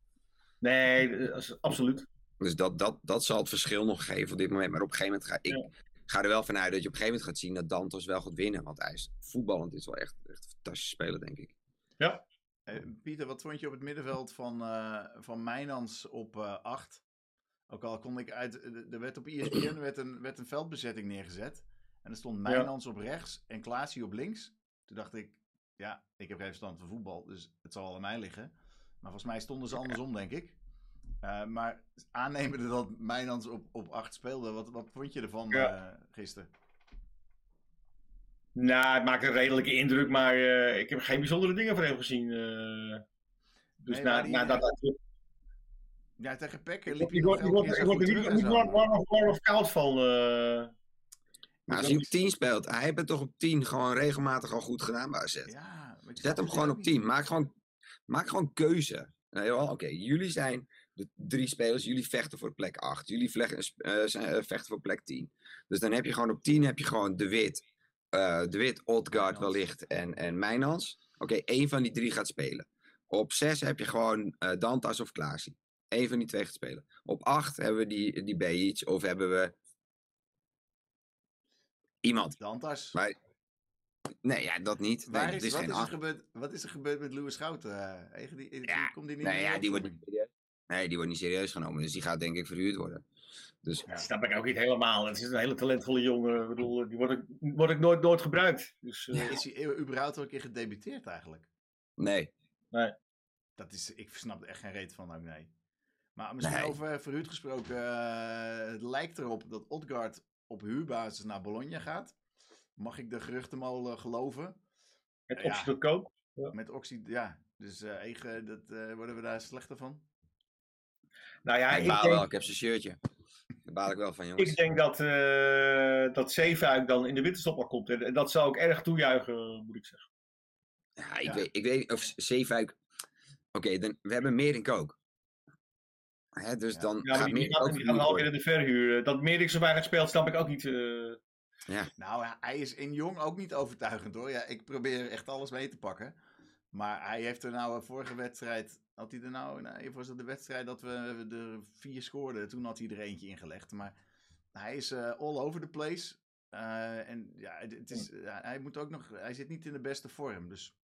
Nee, absoluut. Dus dat, dat, dat zal het verschil nog geven op dit moment. Maar op een gegeven moment ga ik ga er wel vanuit dat je op een gegeven moment gaat zien dat Dantos wel gaat winnen. Want hij is voetballend is wel echt, echt een fantastische speler, denk ik. Eh, Pieter, wat vond je op het middenveld van, eh van Mijnans op 8? Ook al kon ik uit. eh, Er werd op ESPN werd een, werd een veldbezetting neergezet. En er stond Mijnans op rechts en Klaasie op links. Toen dacht ik, ja, ik heb geen verstand van voetbal, dus het zal wel aan mij liggen. Maar volgens mij stonden ze andersom, denk ik. Eh, maar aannemende dat Mijnans op, op 8 speelde, wat, wat vond je ervan Ja. eh, gisteren? Nou, het maakt een redelijke indruk, maar ik heb geen bijzondere dingen van hem gezien. dus Nee, na, maar die- na dat... Ja, tegen Peck liep hij Ik nog word, ik elke word, keer ik zo word goed er niet, warm, of- koud van. eh. Maar als hij op 10 speelt, hij heeft het toch op 10 gewoon regelmatig al goed gedaan bij AZ. Ja, Zet hem gewoon op niet. 10. Maak gewoon, maak gewoon keuze. Nee, Oké, jullie zijn de drie spelers. Jullie vechten voor plek 8. Jullie eh, eh, vechten voor plek 10. Dus dan heb je gewoon op 10 heb je gewoon De Wit. eh, de Wit, Odgaard wellicht en, en Mijnans. Oké, één van die drie gaat spelen. Op 6 heb je gewoon eh, Dantas of Klaasie. Van die twee gaat spelen. Op 8 hebben we die, die Bejic of hebben we iemand. Dantas. Maar, nee, ja, dat niet. Nee, Waar dat is, is wat, geen is er 8. gebeurd, wat is er gebeurd met Louis Schouten? eh, Egen? die, die- Ja, komt die niet Nee, meer ja, in die wordt niet serieus. Nee, die wordt niet serieus genomen. Dus die gaat denk ik verhuurd worden. Dus Ja. Dat snap ik ook niet helemaal. Het is een hele talentvolle jongen. Ik bedoel, die wordt ik, wordt ik nooit, nooit gebruikt. Dus, eh, Is hij e- überhaupt al een keer gedebuteerd eigenlijk? nee. Dat is, ik snap er echt geen reet van ook, nee. Maar misschien Nee. over verhuurd gesproken. eh, het lijkt erop dat Odgaard op huurbasis naar Bologna gaat. Mag ik de geruchtenmolen geloven? met ja. optie tot koop. Met Oxy, ja. Dus eh Ege, dat, eh, worden we daar slechter van? Nou ja, ik ik baal denk, wel. Ik heb zijn shirtje. Daar baal ik wel van, jongens. ik denk dat, eh dat Zeefuik dan in de winterstop al komt. En dat zou ik erg toejuichen, moet ik zeggen. ja, ik, Ja. Weet, ik weet of Zeefuik... Oké, dan we hebben Merink ook. Hè, dus Ja. dan Ja, gaat die, die gaat, alweer in de verhuur. Dat Merik zo weinig speelt, snap ik ook niet. eh. Nou, ja, hij is in jong ook niet overtuigend hoor. Ja, ik probeer echt alles mee te pakken. Maar hij heeft er nou, een vorige wedstrijd, had hij er nou, nou was het de wedstrijd dat we er vier scoorden. Toen had hij er eentje ingelegd. Maar hij is eh, all over the place. Eh, en ja, het, het is, ja, hij moet ook nog, hij zit niet in de beste vorm. Dus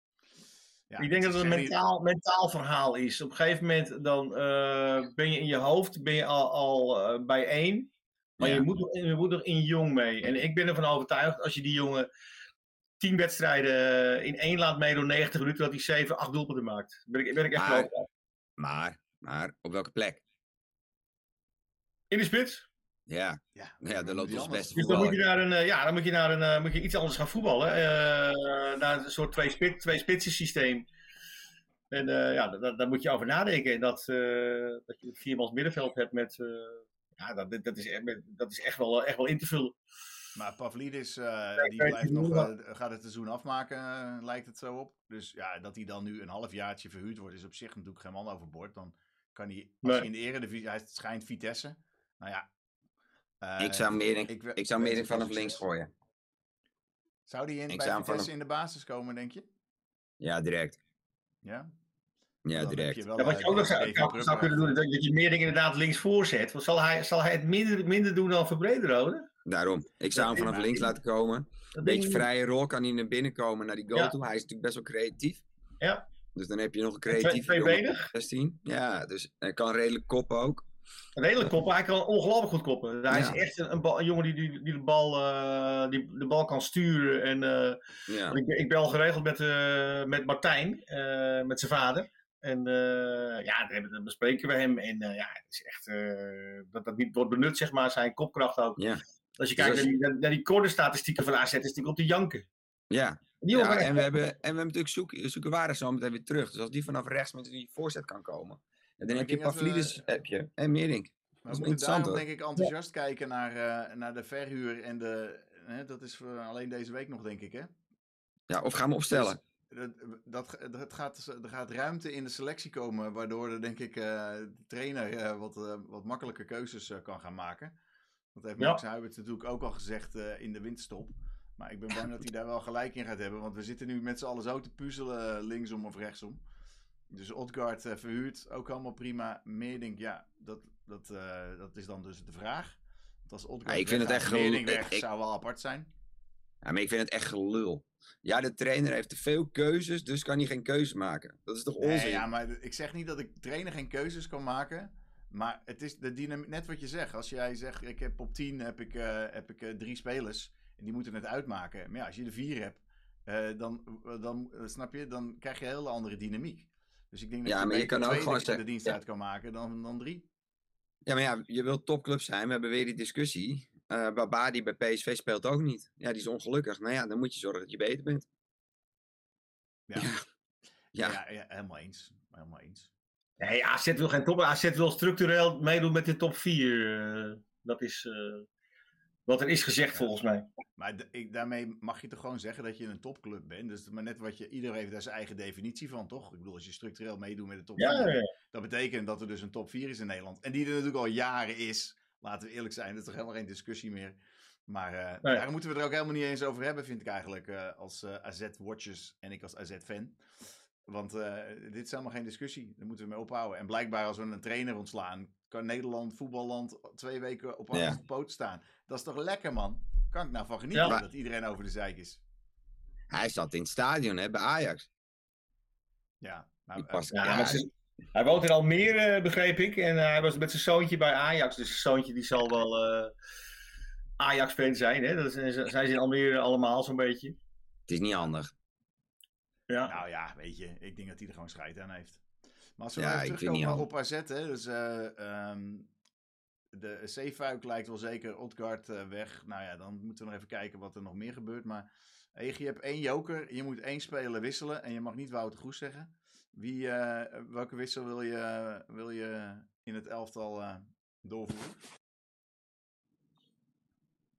ja, ik denk dat het een mentaal, mentaal verhaal is. Op een gegeven moment dan eh, ben je in je hoofd ben je al, al eh, bij één. Maar Ja. je, moet, nog- je moet er in jong mee. En ik ben ervan overtuigd, als je die jongen tien wedstrijden in één laat meedoen, 90 minuten, dat hij 7, 8 doelpunten maakt. Ben ik, ben ik echt Maar-. Maar, maar, op welke plek? In de spits. Ja, Ja, ja daar loopt ons beste Dus dan moet je naar een, eh, ja, dan moet je naar een, eh, moet je iets anders gaan voetballen. eh, naar een soort twee, spit, twee spitsen systeem. En eh, ja, daar, daar moet je over nadenken. En dat, eh, dat je viermans middenveld hebt met, eh, ja, dat, dat, is, echt- dat is echt wel, echt wel in te vullen. Maar Pavlidis, eh, die blijft nog, eh, gaat het seizoen afmaken, lijkt het zo op. Dus ja, dat hij dan nu een halfjaartje verhuurd wordt, is op zich natuurlijk geen man overboord. Dan kan hij, als Nee. hij in de eredivisie, hij schijnt Vitesse. Nou ja. Eh, Ik zou ik ik hem vanaf links gooien. Zou die in, Ik bij Vitesse in de basis komen, denk je? Ja, direct. Ja? Ja, Dan direct. je wel, Ja, wat je ook nog zou, zou, kunnen doen, dat je meer dingen inderdaad links voorzet. Want zal hij, zal hij het minder, minder doen dan Verbrederode? Daarom. Ik zou hem vanaf links laten komen. Een beetje vrije rol kan hij naar binnen komen naar die goal Ja. toe. Hij is natuurlijk best wel creatief. Ja. Dus dan heb je nog een Twee- creatieve tweebenig? op 16. Ja, dus hij kan redelijk koppen ook. Redelijk koppen, hij kan ongelooflijk goed koppen. Hij Ja. is echt een, een, bal- een jongen die, die, die, de bal, eh, die de bal kan sturen. En, eh, Ja. ik, ik bel geregeld met, eh, met Martijn, met zijn vader. En ja, dan, bespreken we hem. En ja, het is echt dat dat niet wordt benut, zeg maar, zijn kopkracht ook. Ja. Als je Dus kijkt als naar die, naar, die cornerstatistieken van AZ, is natuurlijk op te janken. Ja, ja en, we hebben, en we hebben natuurlijk zoeken, zoeken waarde zo meteen weer terug. Dus als die vanaf rechts met die voorzet kan komen. En dan heb je denk dat we- Pavlidis heb je, en Merink. Maar we moeten daarom hoor. denk ik enthousiast kijken naar, eh, naar de verhuur en de... Hè, dat is voor alleen deze week nog, denk ik, hè? Ja, of gaan we opstellen. dat, dat, dat gaat, er gaat ruimte in de selectie komen, waardoor er denk ik eh, de trainer eh, wat, eh, wat makkelijker keuzes eh, kan gaan maken. Dat heeft Ja. Max Huibert natuurlijk ook al gezegd eh, in de winterstop. Maar ik ben bang dat hij daar wel gelijk in gaat hebben, want we zitten nu met z'n allen zo te puzzelen, eh, linksom of rechtsom. Dus Odgaard eh, verhuurd, ook allemaal prima. Meerdink, ja, dat, dat, eh, dat is dan dus de vraag. Want als Odgaard Ja, ik vind het echt gelul- weg, ik- zou wel apart zijn. Ja, maar ik vind het echt gelul. Ja, de trainer heeft te veel keuzes, dus kan hij geen keuze maken. Dat is toch onzin? Nee, ja, maar ik zeg niet dat ik trainer geen keuzes kan maken. Maar het is de dynamiek, net wat je zegt. Als jij zegt, ik heb op 10 heb ik, eh, heb ik drie spelers. En die moeten het uitmaken. Maar ja, als je er vier hebt, dan, dan snap je, dan krijg je een hele andere dynamiek. Dus ik denk dat Ja, je, maar je kan ook gewoon de zeggen- dienst ja. uit kan maken dan, dan drie. Ja, maar ja, je wilt topclub zijn. We hebben weer die discussie. Eh Baba die bij PSV speelt ook niet. Ja, die is ongelukkig. Nou ja, dan moet je zorgen dat je beter bent. Ja, Ja. ja. Ja, ja, helemaal eens. Helemaal eens. Nee, AZ wil geen top. AZ wil structureel meedoen met de top 4. dat is eh, wat er is gezegd volgens mij. Maar ik, daarmee mag je toch gewoon zeggen dat je een topclub bent. Dus het maar net wat je, iedereen heeft daar zijn eigen definitie van, toch? Ik bedoel, als je structureel meedoet met de top Ja, 4, ja, ja. Dat betekent dat er dus een top 4 is in Nederland. En die er natuurlijk al jaren is. Laten we eerlijk zijn, dat is toch helemaal geen discussie meer. Maar eh, Nee. daar moeten we er ook helemaal niet eens over hebben, vind ik eigenlijk, eh, als eh, AZ-watchers en ik als AZ-fan. Want dit is helemaal geen discussie. Daar moeten we mee ophouden. En blijkbaar als we een trainer ontslaan, kan Nederland, voetballand, twee weken op Ja. een poot staan. Dat is toch lekker, man? Kan ik nou van genieten Ja. dat iedereen over de zeik is? hij zat in het stadion hè, bij Ajax. Ja, Die eh, past- Ja, Ja, hij woont in Almere, begreep ik. En eh, hij was met zijn zoontje bij Ajax. Dus zijn zoontje die zal wel eh, Ajax-fan zijn. Hè? Dat is, zijn ze in Almere allemaal zo'n beetje. Het is niet handig. Ja. Nou ja, weet je, ik denk dat hij er gewoon scheid aan heeft. Maar als we Ja, terugkomen op AZ, hè, dus eh, ehm, de Zeefuik lijkt wel zeker, Odgaard eh, weg. Nou ja, dan moeten we nog even kijken wat er nog meer gebeurt. Maar Ege, je hebt één joker, je moet één speler wisselen en je mag niet Wouter Goes zeggen. Wie, eh, welke wissel wil je, wil je in het elftal eh, doorvoeren?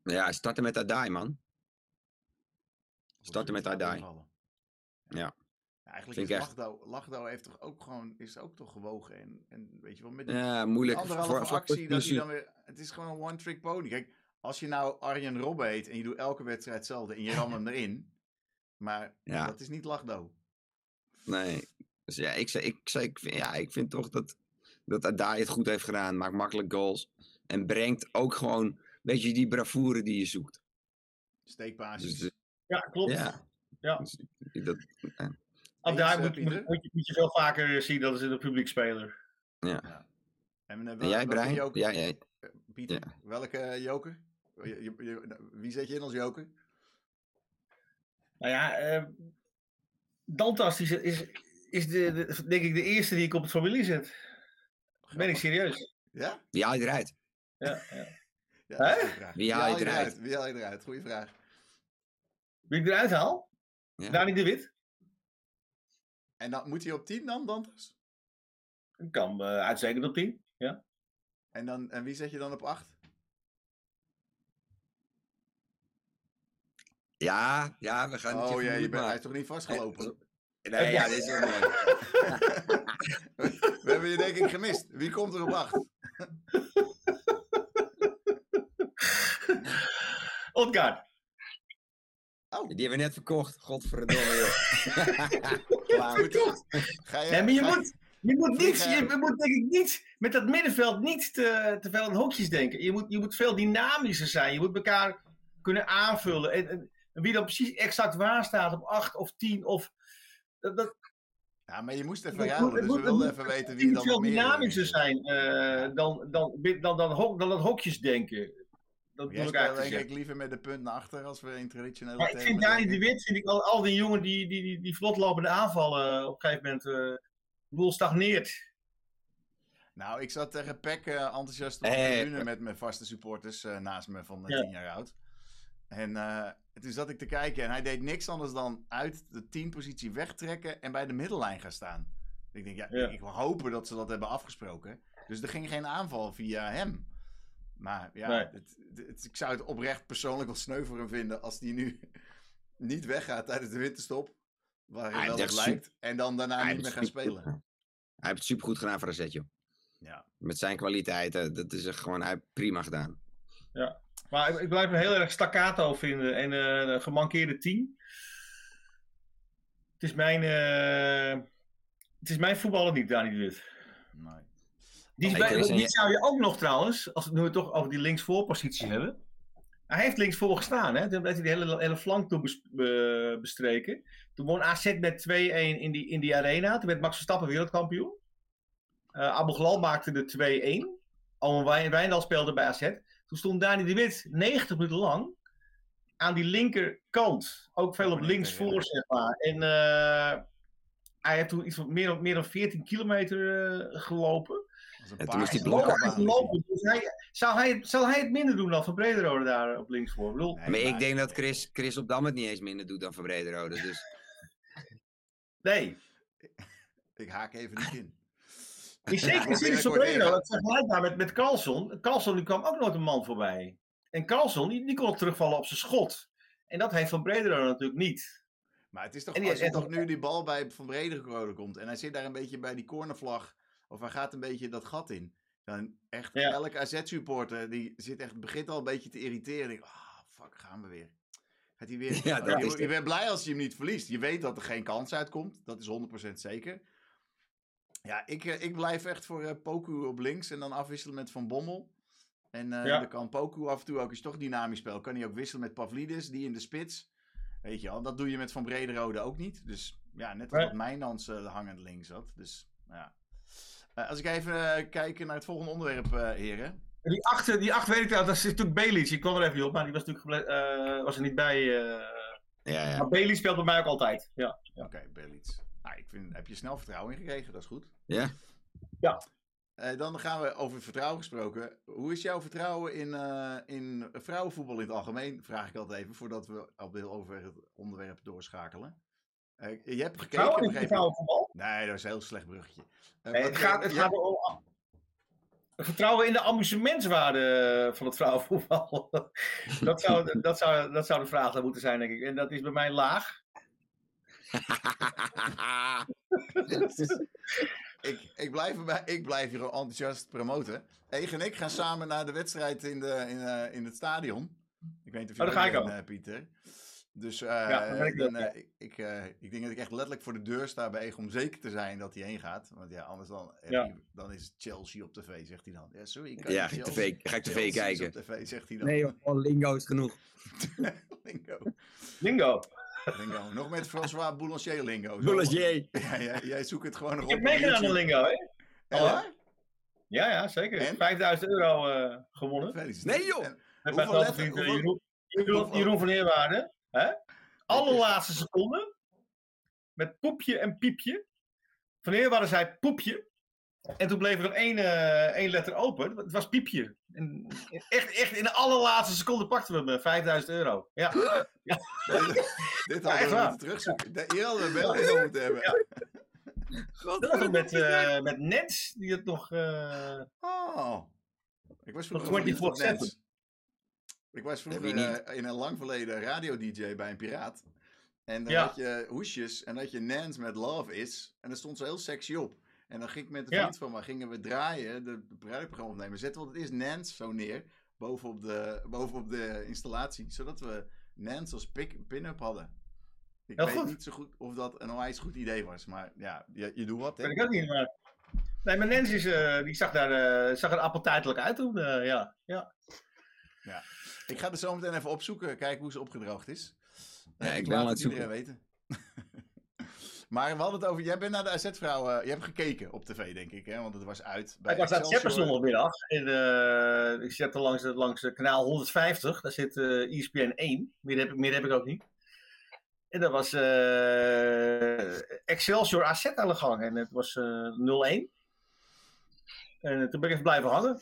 Ja, starten met Adai, man. Starten met Adai. invallen. Ja. Eigenlijk Vind is ik. Lachdo, Lachdo heeft toch ook gewoon, is ook toch gewogen. En, en weet je wel, met die Ja, moeilijk. anderhalve Voor- voor- actie, dat hij blessure. dan weer... Het is gewoon een one-trick pony. Kijk, als je nou Arjen Robben heet en je doet elke wedstrijd hetzelfde en je ram hem erin. Maar Ja. dat is niet Lachdo. Nee. Dus ja, ik, zei, ik, zei, ik, vind, ja, ik vind toch dat, dat Adai het goed heeft gedaan. Maakt makkelijk goals. En brengt ook gewoon, weet je, die bravoure die je zoekt. Steekbasis. Dus, ja, klopt. ja. Ja. Dus, dat, Ook daar moet, eh, moet, je, moet je veel vaker zien dat is een publiekspeler. ja. en, eh, En jij, welke Brian? joker- Ja, jij. eh, Pieter, Ja. welke eh, joker? Je- je- je- wie zet je in als joker? Nou ja, eh Dantas is, is, is de, de- denk ik de eerste die ik op het familie zet. Ben ik serieus. Ja? Wie haal je eruit? Ja, ja. Ja. Wie haal je eruit? Wie haal je eruit? Goeie vraag. Wie ik eruit haal? Ja. Dani de Wit. En dan moet hij op 10 dan, Dantas? Ik kan uh, uitstekend op 10. Ja. En, dan, en wie zet je dan op 8? Ja, ja, we gaan het Oh je ja, je bent, hij is toch niet vastgelopen? Nee, ja, dit is wel mooi. We hebben je denk ik gemist. Wie komt er op 8? Odgaard. Oh, Die hebben we net verkocht. Godverdomme, goed toch? Ga je, Nee, maar je ga- moet, je moet, niet, Vliegen. je moet denk ik niet met dat middenveld niet te, te veel aan hokjes denken. Je moet, je moet veel dynamischer zijn. Je moet elkaar kunnen aanvullen. En, en, en wie dan precies exact waar staat op 8 of 10 of... Dat, dat, Ja, maar je moest even Het moet- het dus we moet- wilden het even moet weten wie dan veel nog meer... dynamischer is. zijn eh, dan, dan, dan, dan, dan, hok- dan dat hokjes denken. Dat ik eigenlijk denk ik liever met de punt naar achter als we in traditionele Maar ik vind Dani de. Wit, vind ik al, al die jongen die, die, die, die vlotlopende aanvallen op een gegeven moment, eh boel stagneert. Nou, ik zat tegen Peck eh, enthousiast op de Eh, tribune met mijn vaste supporters eh, naast me van eh, Ja. 10 jaar oud. En eh, toen zat ik te kijken en hij deed niks anders dan uit de 10 positie wegtrekken en bij de middellijn gaan staan. Ik denk, ja, Ja. ik wil hopen dat ze dat hebben afgesproken. Dus er ging geen aanval via hem. Maar ja, Nee. het, het- ik zou het oprecht persoonlijk wel sneu voor hem vinden als die nu niet weggaat tijdens de winterstop. waar Hij hij wel op echt lijkt. En dan daarna Hij niet meer supergoed spelen. Hij heeft het supergoed gedaan voor AZ, joh. Ja. Met zijn kwaliteiten, dat is gewoon hij heeft prima gedaan. Maar ik, ik blijf hem heel erg staccato vinden. En eh, een gemankeerde team. Het is mijn, eh, het is mijn voetballer niet, Dani de Wit. Nee. Die, bij- zou je ook nog trouwens, als we het nu toch over die linksvoorpositie hebben. Hij heeft linksvoor gestaan, hè? Toen heeft hij de hele, hele flank bes- be- bestreken. Toen won AZ met 2-1 in die, in die arena. Toen werd Max Verstappen wereldkampioen. Eh Abu Ghlal maakte de 2-1. Almen Wijn- Wijndal speelde bij AZ. Toen stond Dani de Wit 90 minuten lang aan die linkerkant. Ook veel op kan me niet links voor, herinneren. zeg maar. En eh, hij heeft toen iets van meer dan, meer dan 14 kilometer eh, gelopen. En toen is die blokken. Dus hij, zou, hij, zal hij het minder doen dan Van Brederode daar op links voor? Ik bedoel, Nee, maar ik denk dat Chris, Chris op Dam het niet eens minder doet dan Van Brederode. Dus nee. Ik haak even niet in. In zekere zin is ik Brederode vergelijkbaar met, met Carlson. Carlson die kwam ook nooit een man voorbij. En Carlson die, die kon terugvallen op zijn schot. En dat heeft Van Brederode natuurlijk niet. Maar het is toch, En die- als je en- toch nu die bal bij Van Brederode komt en hij zit daar een beetje bij die cornervlag, of hij gaat een beetje dat gat in. Dan echt, Ja. elke AZ-supporter, die zit echt, begint al een beetje te irriteren. Ah, fuck, gaan we weer. Gaat hij weer? Ja, Oh, dat je, is je bent blij als je hem niet verliest. Je weet dat er geen kans uitkomt. Dat is 100% zeker. Ja, ik, eh, ik blijf echt voor eh, Poku op links en dan afwisselen met Van Bommel. En eh, Ja. dan kan Poku af en toe ook, je toch dynamisch speelt, kan hij ook wisselen met Pavlidis, die in de spits. Weet je wel, dat doe je met Van Brederode ook niet. Dus ja, net als dat Mijnans hangend links zat. Dus ja. Eh, als ik even eh, kijk naar het volgende onderwerp, eh, heren. En Die acht, die acht weet ik wel, dat is natuurlijk Bailey. Ik kwam er even niet op, maar die was natuurlijk eh, was er niet bij. eh. ja, ja. Maar Bailey speelt bij mij ook altijd. Ja. Oké, Belits. Nou, ik vind, heb je snel vertrouwen in gekregen, dat is goed. Ja? Eh, dan gaan we over vertrouwen gesproken. Hoe is jouw vertrouwen in, eh, in vrouwenvoetbal in het algemeen? Vraag ik altijd even, voordat we op heel over het onderwerp doorschakelen. Eh, je hebt gekeken, Vrouwen? Nee, dat is een heel slecht bruggetje. Eh, Nee, het gaat, het je gaat om vertrouwen in de amusementswaarde van het vrouwenvoetbal. dat, zou, dat, zou, dat zou de vraag moeten zijn, denk ik. En dat is bij mij laag. ik, ik, blijf erbij, ik blijf hier enthousiast promoten. Egen en ik gaan samen naar de wedstrijd in, de, in, eh, in het stadion. Ik weet niet of je Oh, daar ga ik bent, ook. Pieter. Dus eh, Ja, dan ben ik dan, eh, ik, ik, eh, ik denk dat ik echt letterlijk voor de deur sta bij om zeker te zijn dat hij heen gaat. Want ja, anders dan, eh, Ja. dan is het Chelsea op tv, zegt hij dan. Ja, sorry. Ik kan ja, ga ik tv, ga ik tv kijken. op tv, zegt hij dan. Nee joh, gewoon lingo is genoeg. lingo. Lingo. lingo. Nog met François Boulanger lingo. Zo- Boulanger. Ja, jij, jij zoekt het gewoon nog Ik op. heb op meegedaan aan. Lingo, hè? Waar? Ja, ja, zeker. En? 5000 euro eh, gewonnen. Gefeliciteerd. Nee, joh. En- Hoeveel letter- hoeveel- Jeroen, Jeroen, Jeroen van Eerwaarde. Hè? Allerlaatste seconde. Met poepje en piepje. Van Eerwaarde zei poepje. En toen bleef er nog één, eh, één letter open. Het was piepje. En echt, echt in de allerlaatste seconde pakten we hem. eh, 5000 euro. Ja. Dit Ja, hadden we waar. moeten terugzoeken. De- Hier hadden we van moeten hebben. Ja. Dat was met, eh met Nens. Die het nog... eh, Oh. Ik was Nog verliefd op 24/7. Ik was vroeger eh, in een lang verleden radio-dj bij een piraat. En dan Ja. had je hoesjes en dat je Nens met Love is. En daar stond zo heel sexy op. En dan ging ik met een Ja. vriend van me, gingen we draaien, de, de bruidprogramma opnemen. Zetten we het is Nens zo neer, bovenop de, bovenop de installatie. Zodat we Nens als pin-up hadden. Ik Heel weet goed. niet zo goed of dat een onwijs goed idee was. Maar ja, je, je doet wat hè. weet ik ook niet, maar... Nee, maar Nens is, eh, die zag, daar, eh, zag er appeltijdelijk uit toen. ja. ja. Ik ga er zo meteen even opzoeken, kijken hoe ze opgedroogd is. Ja, Eh, ik laat ben aan het iedereen weten. maar we hadden het over, jij bent naar de AZ-vrouw, je hebt gekeken op tv denk ik, hè? want het was uit. Bij Ik was aan het zondagmiddag. En, eh, ik zette langs, het- langs kanaal 150. Daar zit eh ESPN 1. Meer heb, ik- meer heb ik ook niet. En dat was eh, Excelsior AZ aan de gang. En het was eh 0-1. En eh, toen ben ik even blijven hangen.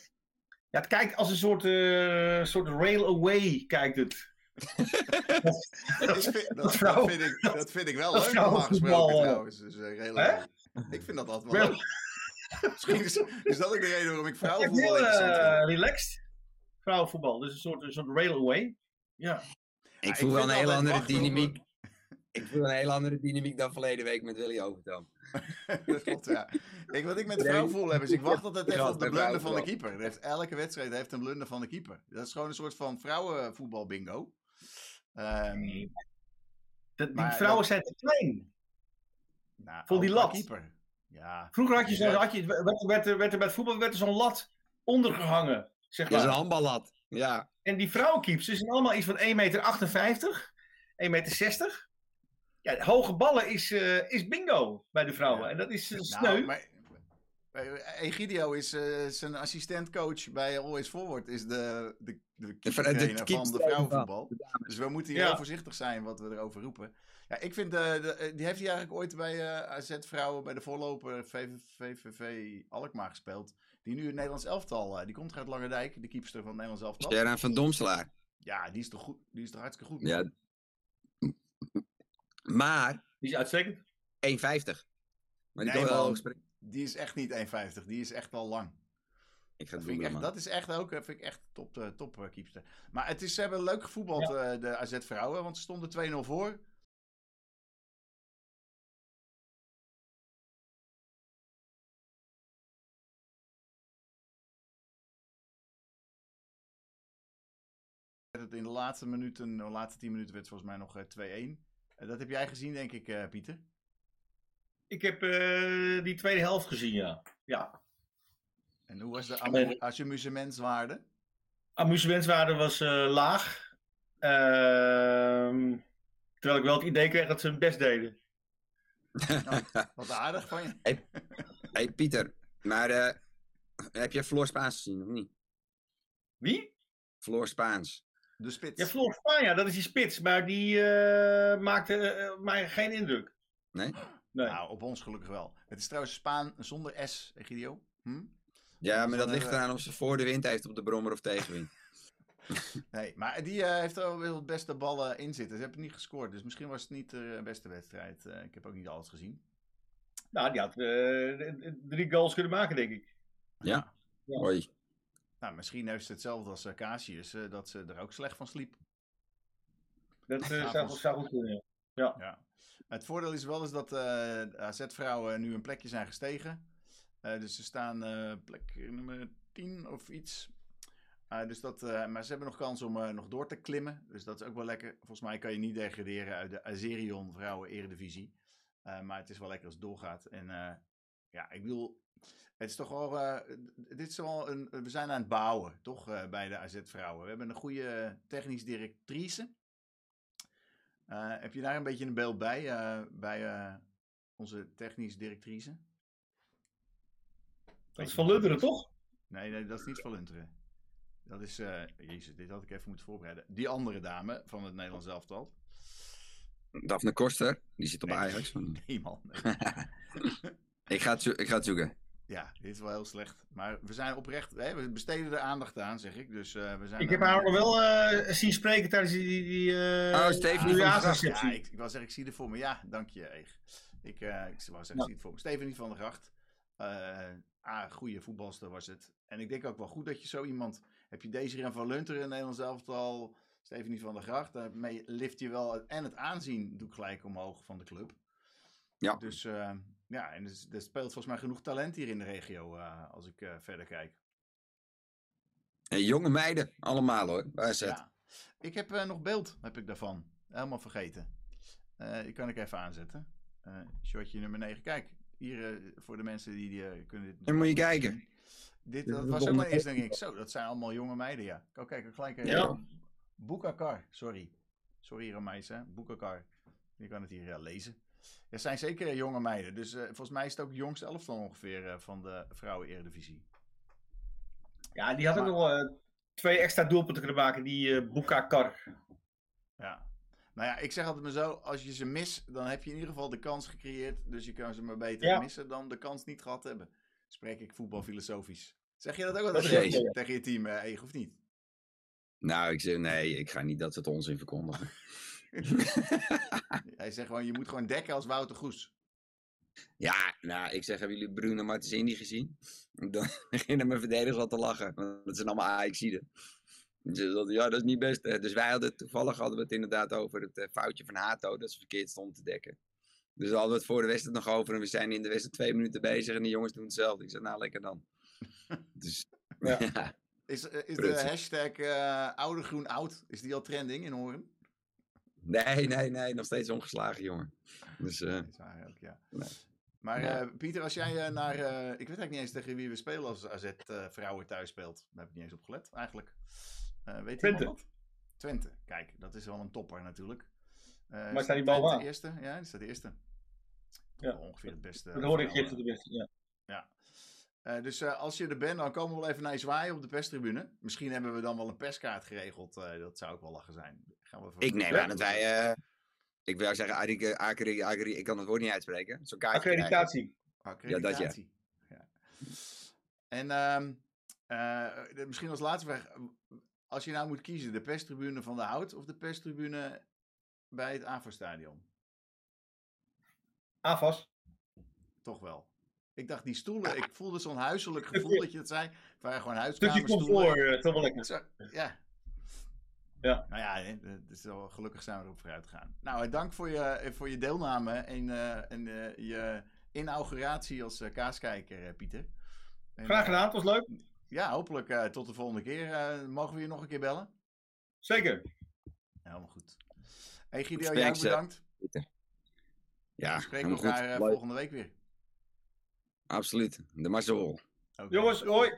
Ja, het kijkt als een soort, eh soort railaway kijkt het. Vind- dat, vrouw- vind ik, dat vind ik wel dat leuk normaal gesproken trouwens. Dus, eh. Ik vind dat altijd wel leuk. Misschien is, is dat ook de reden waarom ik vrouwenvoetbal heel interessant eh, relaxed. Vrouwenvoetbal. Dus een soort, een soort railaway. Ja. Ik voel wel een hele andere dynamiek. Ik voel een hele andere dynamiek dan verleden week met Willy Overtoom. dat klopt, ja. Ik, wat ik met de vrouw voel heb, is ik wacht altijd even op de blunder van de keeper. Er heeft, elke wedstrijd heeft een blunder van de keeper. Dat is gewoon een soort van vrouwenvoetbal bingo. Ehm Dat, die Maar vrouwen dat- zijn te klein. nou, Voor die lat. keeper. Ja. Vroeger had je, zo, had je werd, werd, er- werd er bij voetbal werd er zo'n lat ondergehangen. Zeg Dat is een maar. handballat. Ja. En die vrouwenkeeps die zijn allemaal iets van 1,58 meter, 1,60 meter. Ja, hoge ballen is, eh, is bingo bij de vrouwen. Ja. En dat is eh, sneu. Nou, maar, eh, Egidio is eh, zijn assistentcoach bij Always Forward. Is de, de, de van de vrouwenvoetbal. Dus we moeten hier Ja. heel voorzichtig zijn wat we erover roepen. Ja, ik vind, de, die heeft hij eigenlijk ooit bij eh, AZ Vrouwen, bij de voorloper VV, VVV Alkmaar gespeeld. Die nu het Nederlands elftal, eh, die komt uit Langendijk, de keepster van het Nederlands elftal. Sharon van Domselaar. Ja, die is toch, goed, die is toch hartstikke goed. Ja. Maar Die is uitstekend. 1,50. Maar die Nee, wel man. Die is echt niet 1,50, die is echt wel lang. Ik ga Dat, het vind ik echt, dat is echt ook eh, vind ik echt top, eh, top eh, keepster. Maar het is, ze hebben leuk gevoetbald, eh, de AZ Vrouwen, want ze stonden 2-0 voor. Het in de laatste minuten, de laatste 10 minuten werd het volgens mij nog eh, 2-1. Eh, dat heb jij gezien, denk ik, eh, Pieter. Ik heb eh, die tweede helft gezien, ja. Ja. En hoe was de amu- amusementswaarde? Amusementswaarde was eh, laag. Ehm, terwijl ik wel het idee kreeg dat ze hun best deden. Wat aardig van je. hey, Pieter. Maar eh, heb jij Floor Spaans gezien of niet? Wie? Floor Spaans. De spits. Ja, Floor Spanja, dat is die spits. Maar die eh, maakte eh, mij geen indruk. Nee? Nee. Nou, op ons gelukkig wel. Het is trouwens Spaan zonder S, Egidio. Hm? Ja, maar dat ligt eraan of ze voor de wind heeft op de brommer of tegenwind. Nee, maar die eh, heeft er wel het beste ballen in zitten. Ze hebben niet gescoord, dus misschien was het niet de beste wedstrijd. Eh, ik heb ook niet alles gezien. Nou, die had eh, drie goals kunnen maken, denk ik. Ja. Ja. Nou, misschien heeft ze hetzelfde als uh, Casius, eh, dat ze er ook slecht van sliep. Dat eh, zou, zou goed kunnen. ja. Ja. Het voordeel is wel eens dat eh, AZ-vrouwen nu een plekje zijn gestegen. Eh, dus ze staan eh, plek nummer 10 of iets. Eh, dus dat, eh, maar ze hebben nog kans om eh, nog door te klimmen. Dus dat is ook wel lekker. Volgens mij kan je niet degraderen uit de Azerion Vrouwen Eredivisie. Eh, maar het is wel lekker als het doorgaat. En eh, ja, ik bedoel, het is toch wel. eh, dit is wel een. We zijn aan het bouwen, toch? eh, bij de AZ Vrouwen. We hebben een goede technisch directrice. Eh, heb je daar een beetje een beeld bij? eh, bij eh, onze technisch directrice? Dat is van Lunteren, toch? Nee, nee, dat is niet van Lunteren. Dat is, eh, jezus, dit had ik even moeten voorbereiden. Die andere dame van het Nederlands elftal. Daphne Koster, die zit op Nee, Ajax. Nee, man. nee. ik, ga het ik ga het zoeken. Ja, dit is wel heel slecht. Maar we zijn oprecht, hè, we besteden er aandacht aan, zeg ik. Dus eh, we zijn Ik heb haar nog wel eh, zien spreken tijdens die, die, die eh, Oh, Stephanie van der nieuwjaarsreceptie. Ja, ik, ik wou zeggen, ik zie het voor me. Ja, dank je, Eeg. Ik, eh, ik wou zeggen, ik zie het voor me. Stephanie van der Gracht. Eh ah, goede voetbalster was het. En ik denk ook wel goed dat je zo iemand... Heb je Desiree van Lunteren in Nederlands elftal... Stephanie van der Gracht. Daarmee lift je wel... En het aanzien doe ik gelijk omhoog van de club. Ja. Dus eh, ja, en er, is- er speelt volgens mij genoeg talent hier in de regio... eh, als ik eh, verder kijk. En jonge meiden, allemaal hoor. Waar is het? Ja. Ik heb eh, nog beeld, heb ik daarvan. Helemaal vergeten. Die kan ik even aanzetten. Shotje nummer 9. Kijk, hier voor de mensen die, die kunnen dit... Dan moet je kijken. Dit, dat een was ook maar eerst, denk ik. Zo, dat zijn allemaal jonge meiden, ja. Oh, kijk, gelijk even. Ja. Boekakar, sorry. Sorry, Romeise. Boekakar. Je kan het hier ja, lezen. Er zijn zeker jonge meiden. Dus eh, volgens mij is het ook het jongste elftal ongeveer eh, van de vrouwen-eredivisie. Ja, die had ook Maar- nog eh, twee extra doelpunten kunnen maken, die eh Boekakar. Ja. Nou ja, ik zeg altijd maar zo, als je ze mist, dan heb je in ieder geval de kans gecreëerd. Dus je kan ze maar beter Ja. missen dan de kans niet gehad hebben. Spreek ik voetbalfilosofisch. Zeg je dat ook wel Dat tegen, je- zeker. tegen je team, eh Eeg, of niet? Nou, ik zeg nee, ik ga niet dat soort onzin verkondigen. Hij zegt gewoon, je moet gewoon dekken als Wouter Goes. Ja, nou, ik zeg, hebben jullie Bruno Martensini gezien? Dan beginnen mijn verdedigers al te lachen. Want dat zijn allemaal Ajaxiden. Dus dat, ja, dat is niet best. Dus wij hadden toevallig hadden we het inderdaad over het eh, foutje van Hato, dat ze verkeerd stond te dekken. Dus daar hadden we het voor de wedstrijd nog over en we zijn in de wedstrijd twee minuten bezig en die jongens doen hetzelfde. Ik zei, nou lekker dan. Dus Ja. ja. Is, eh, is de hashtag eh oude groen oud, is die al trending in Horen? Nee, nee, nee, nog steeds ongeslagen jongen. Dus eh, Dat is waar ook, ja. Nee. Maar Ja. eh, Pieter, als jij eh, naar... eh, ik weet eigenlijk niet eens tegen wie we spelen als AZ eh, vrouwen thuis speelt. Daar heb ik niet eens op gelet, eigenlijk. Eh weet Twente. dat? Twente. Kijk, dat is wel een topper natuurlijk. Eh, staat die bovenaan? eerste? Ja, die staat eerste. Toch Ja. ongeveer het beste. Dat hoorde ik gisteren de beste. Ja. Eh, dus eh, als je er bent, dan komen we wel even naar je zwaaien op de perstribune. Misschien hebben we dan wel een perskaart geregeld. eh, dat zou ook wel lachen zijn. Gaan we even- ik neem Ja. aan dat wij, eh, ik wil zeggen, Agri, Agri, Agri, ik kan het woord niet uitspreken. Zo'n. Accreditatie. Accreditatie. Ja, En ehm, eh, de- misschien als laatste vraag. Als je nou moet kiezen, de perstribune van de Hout of de perstribune bij het AVO-stadion? AFAS. Toch wel. Ik dacht, die stoelen, ik voelde zo'n huiselijk gevoel dat je het zei. Het waren gewoon Stukje huiskamerstoelen. comfort, eh, toch wel lekker. Zo, ja. Ja. Nou ja, is wel, gelukkig zijn we erop vooruit gegaan. Nou, eh, dank voor je, eh, voor je deelname en, en je inauguratie als kaaskijker, eh, Pieter. En, Graag gedaan, het was leuk. ja, hopelijk eh, tot de volgende keer. Eh, mogen we je nog een keer bellen? Zeker. Helemaal goed. Hey jij bedankt. Ja, we spreken elkaar volgende week weer. Absoluut. De mazzel. Oké. Jongens, hoi.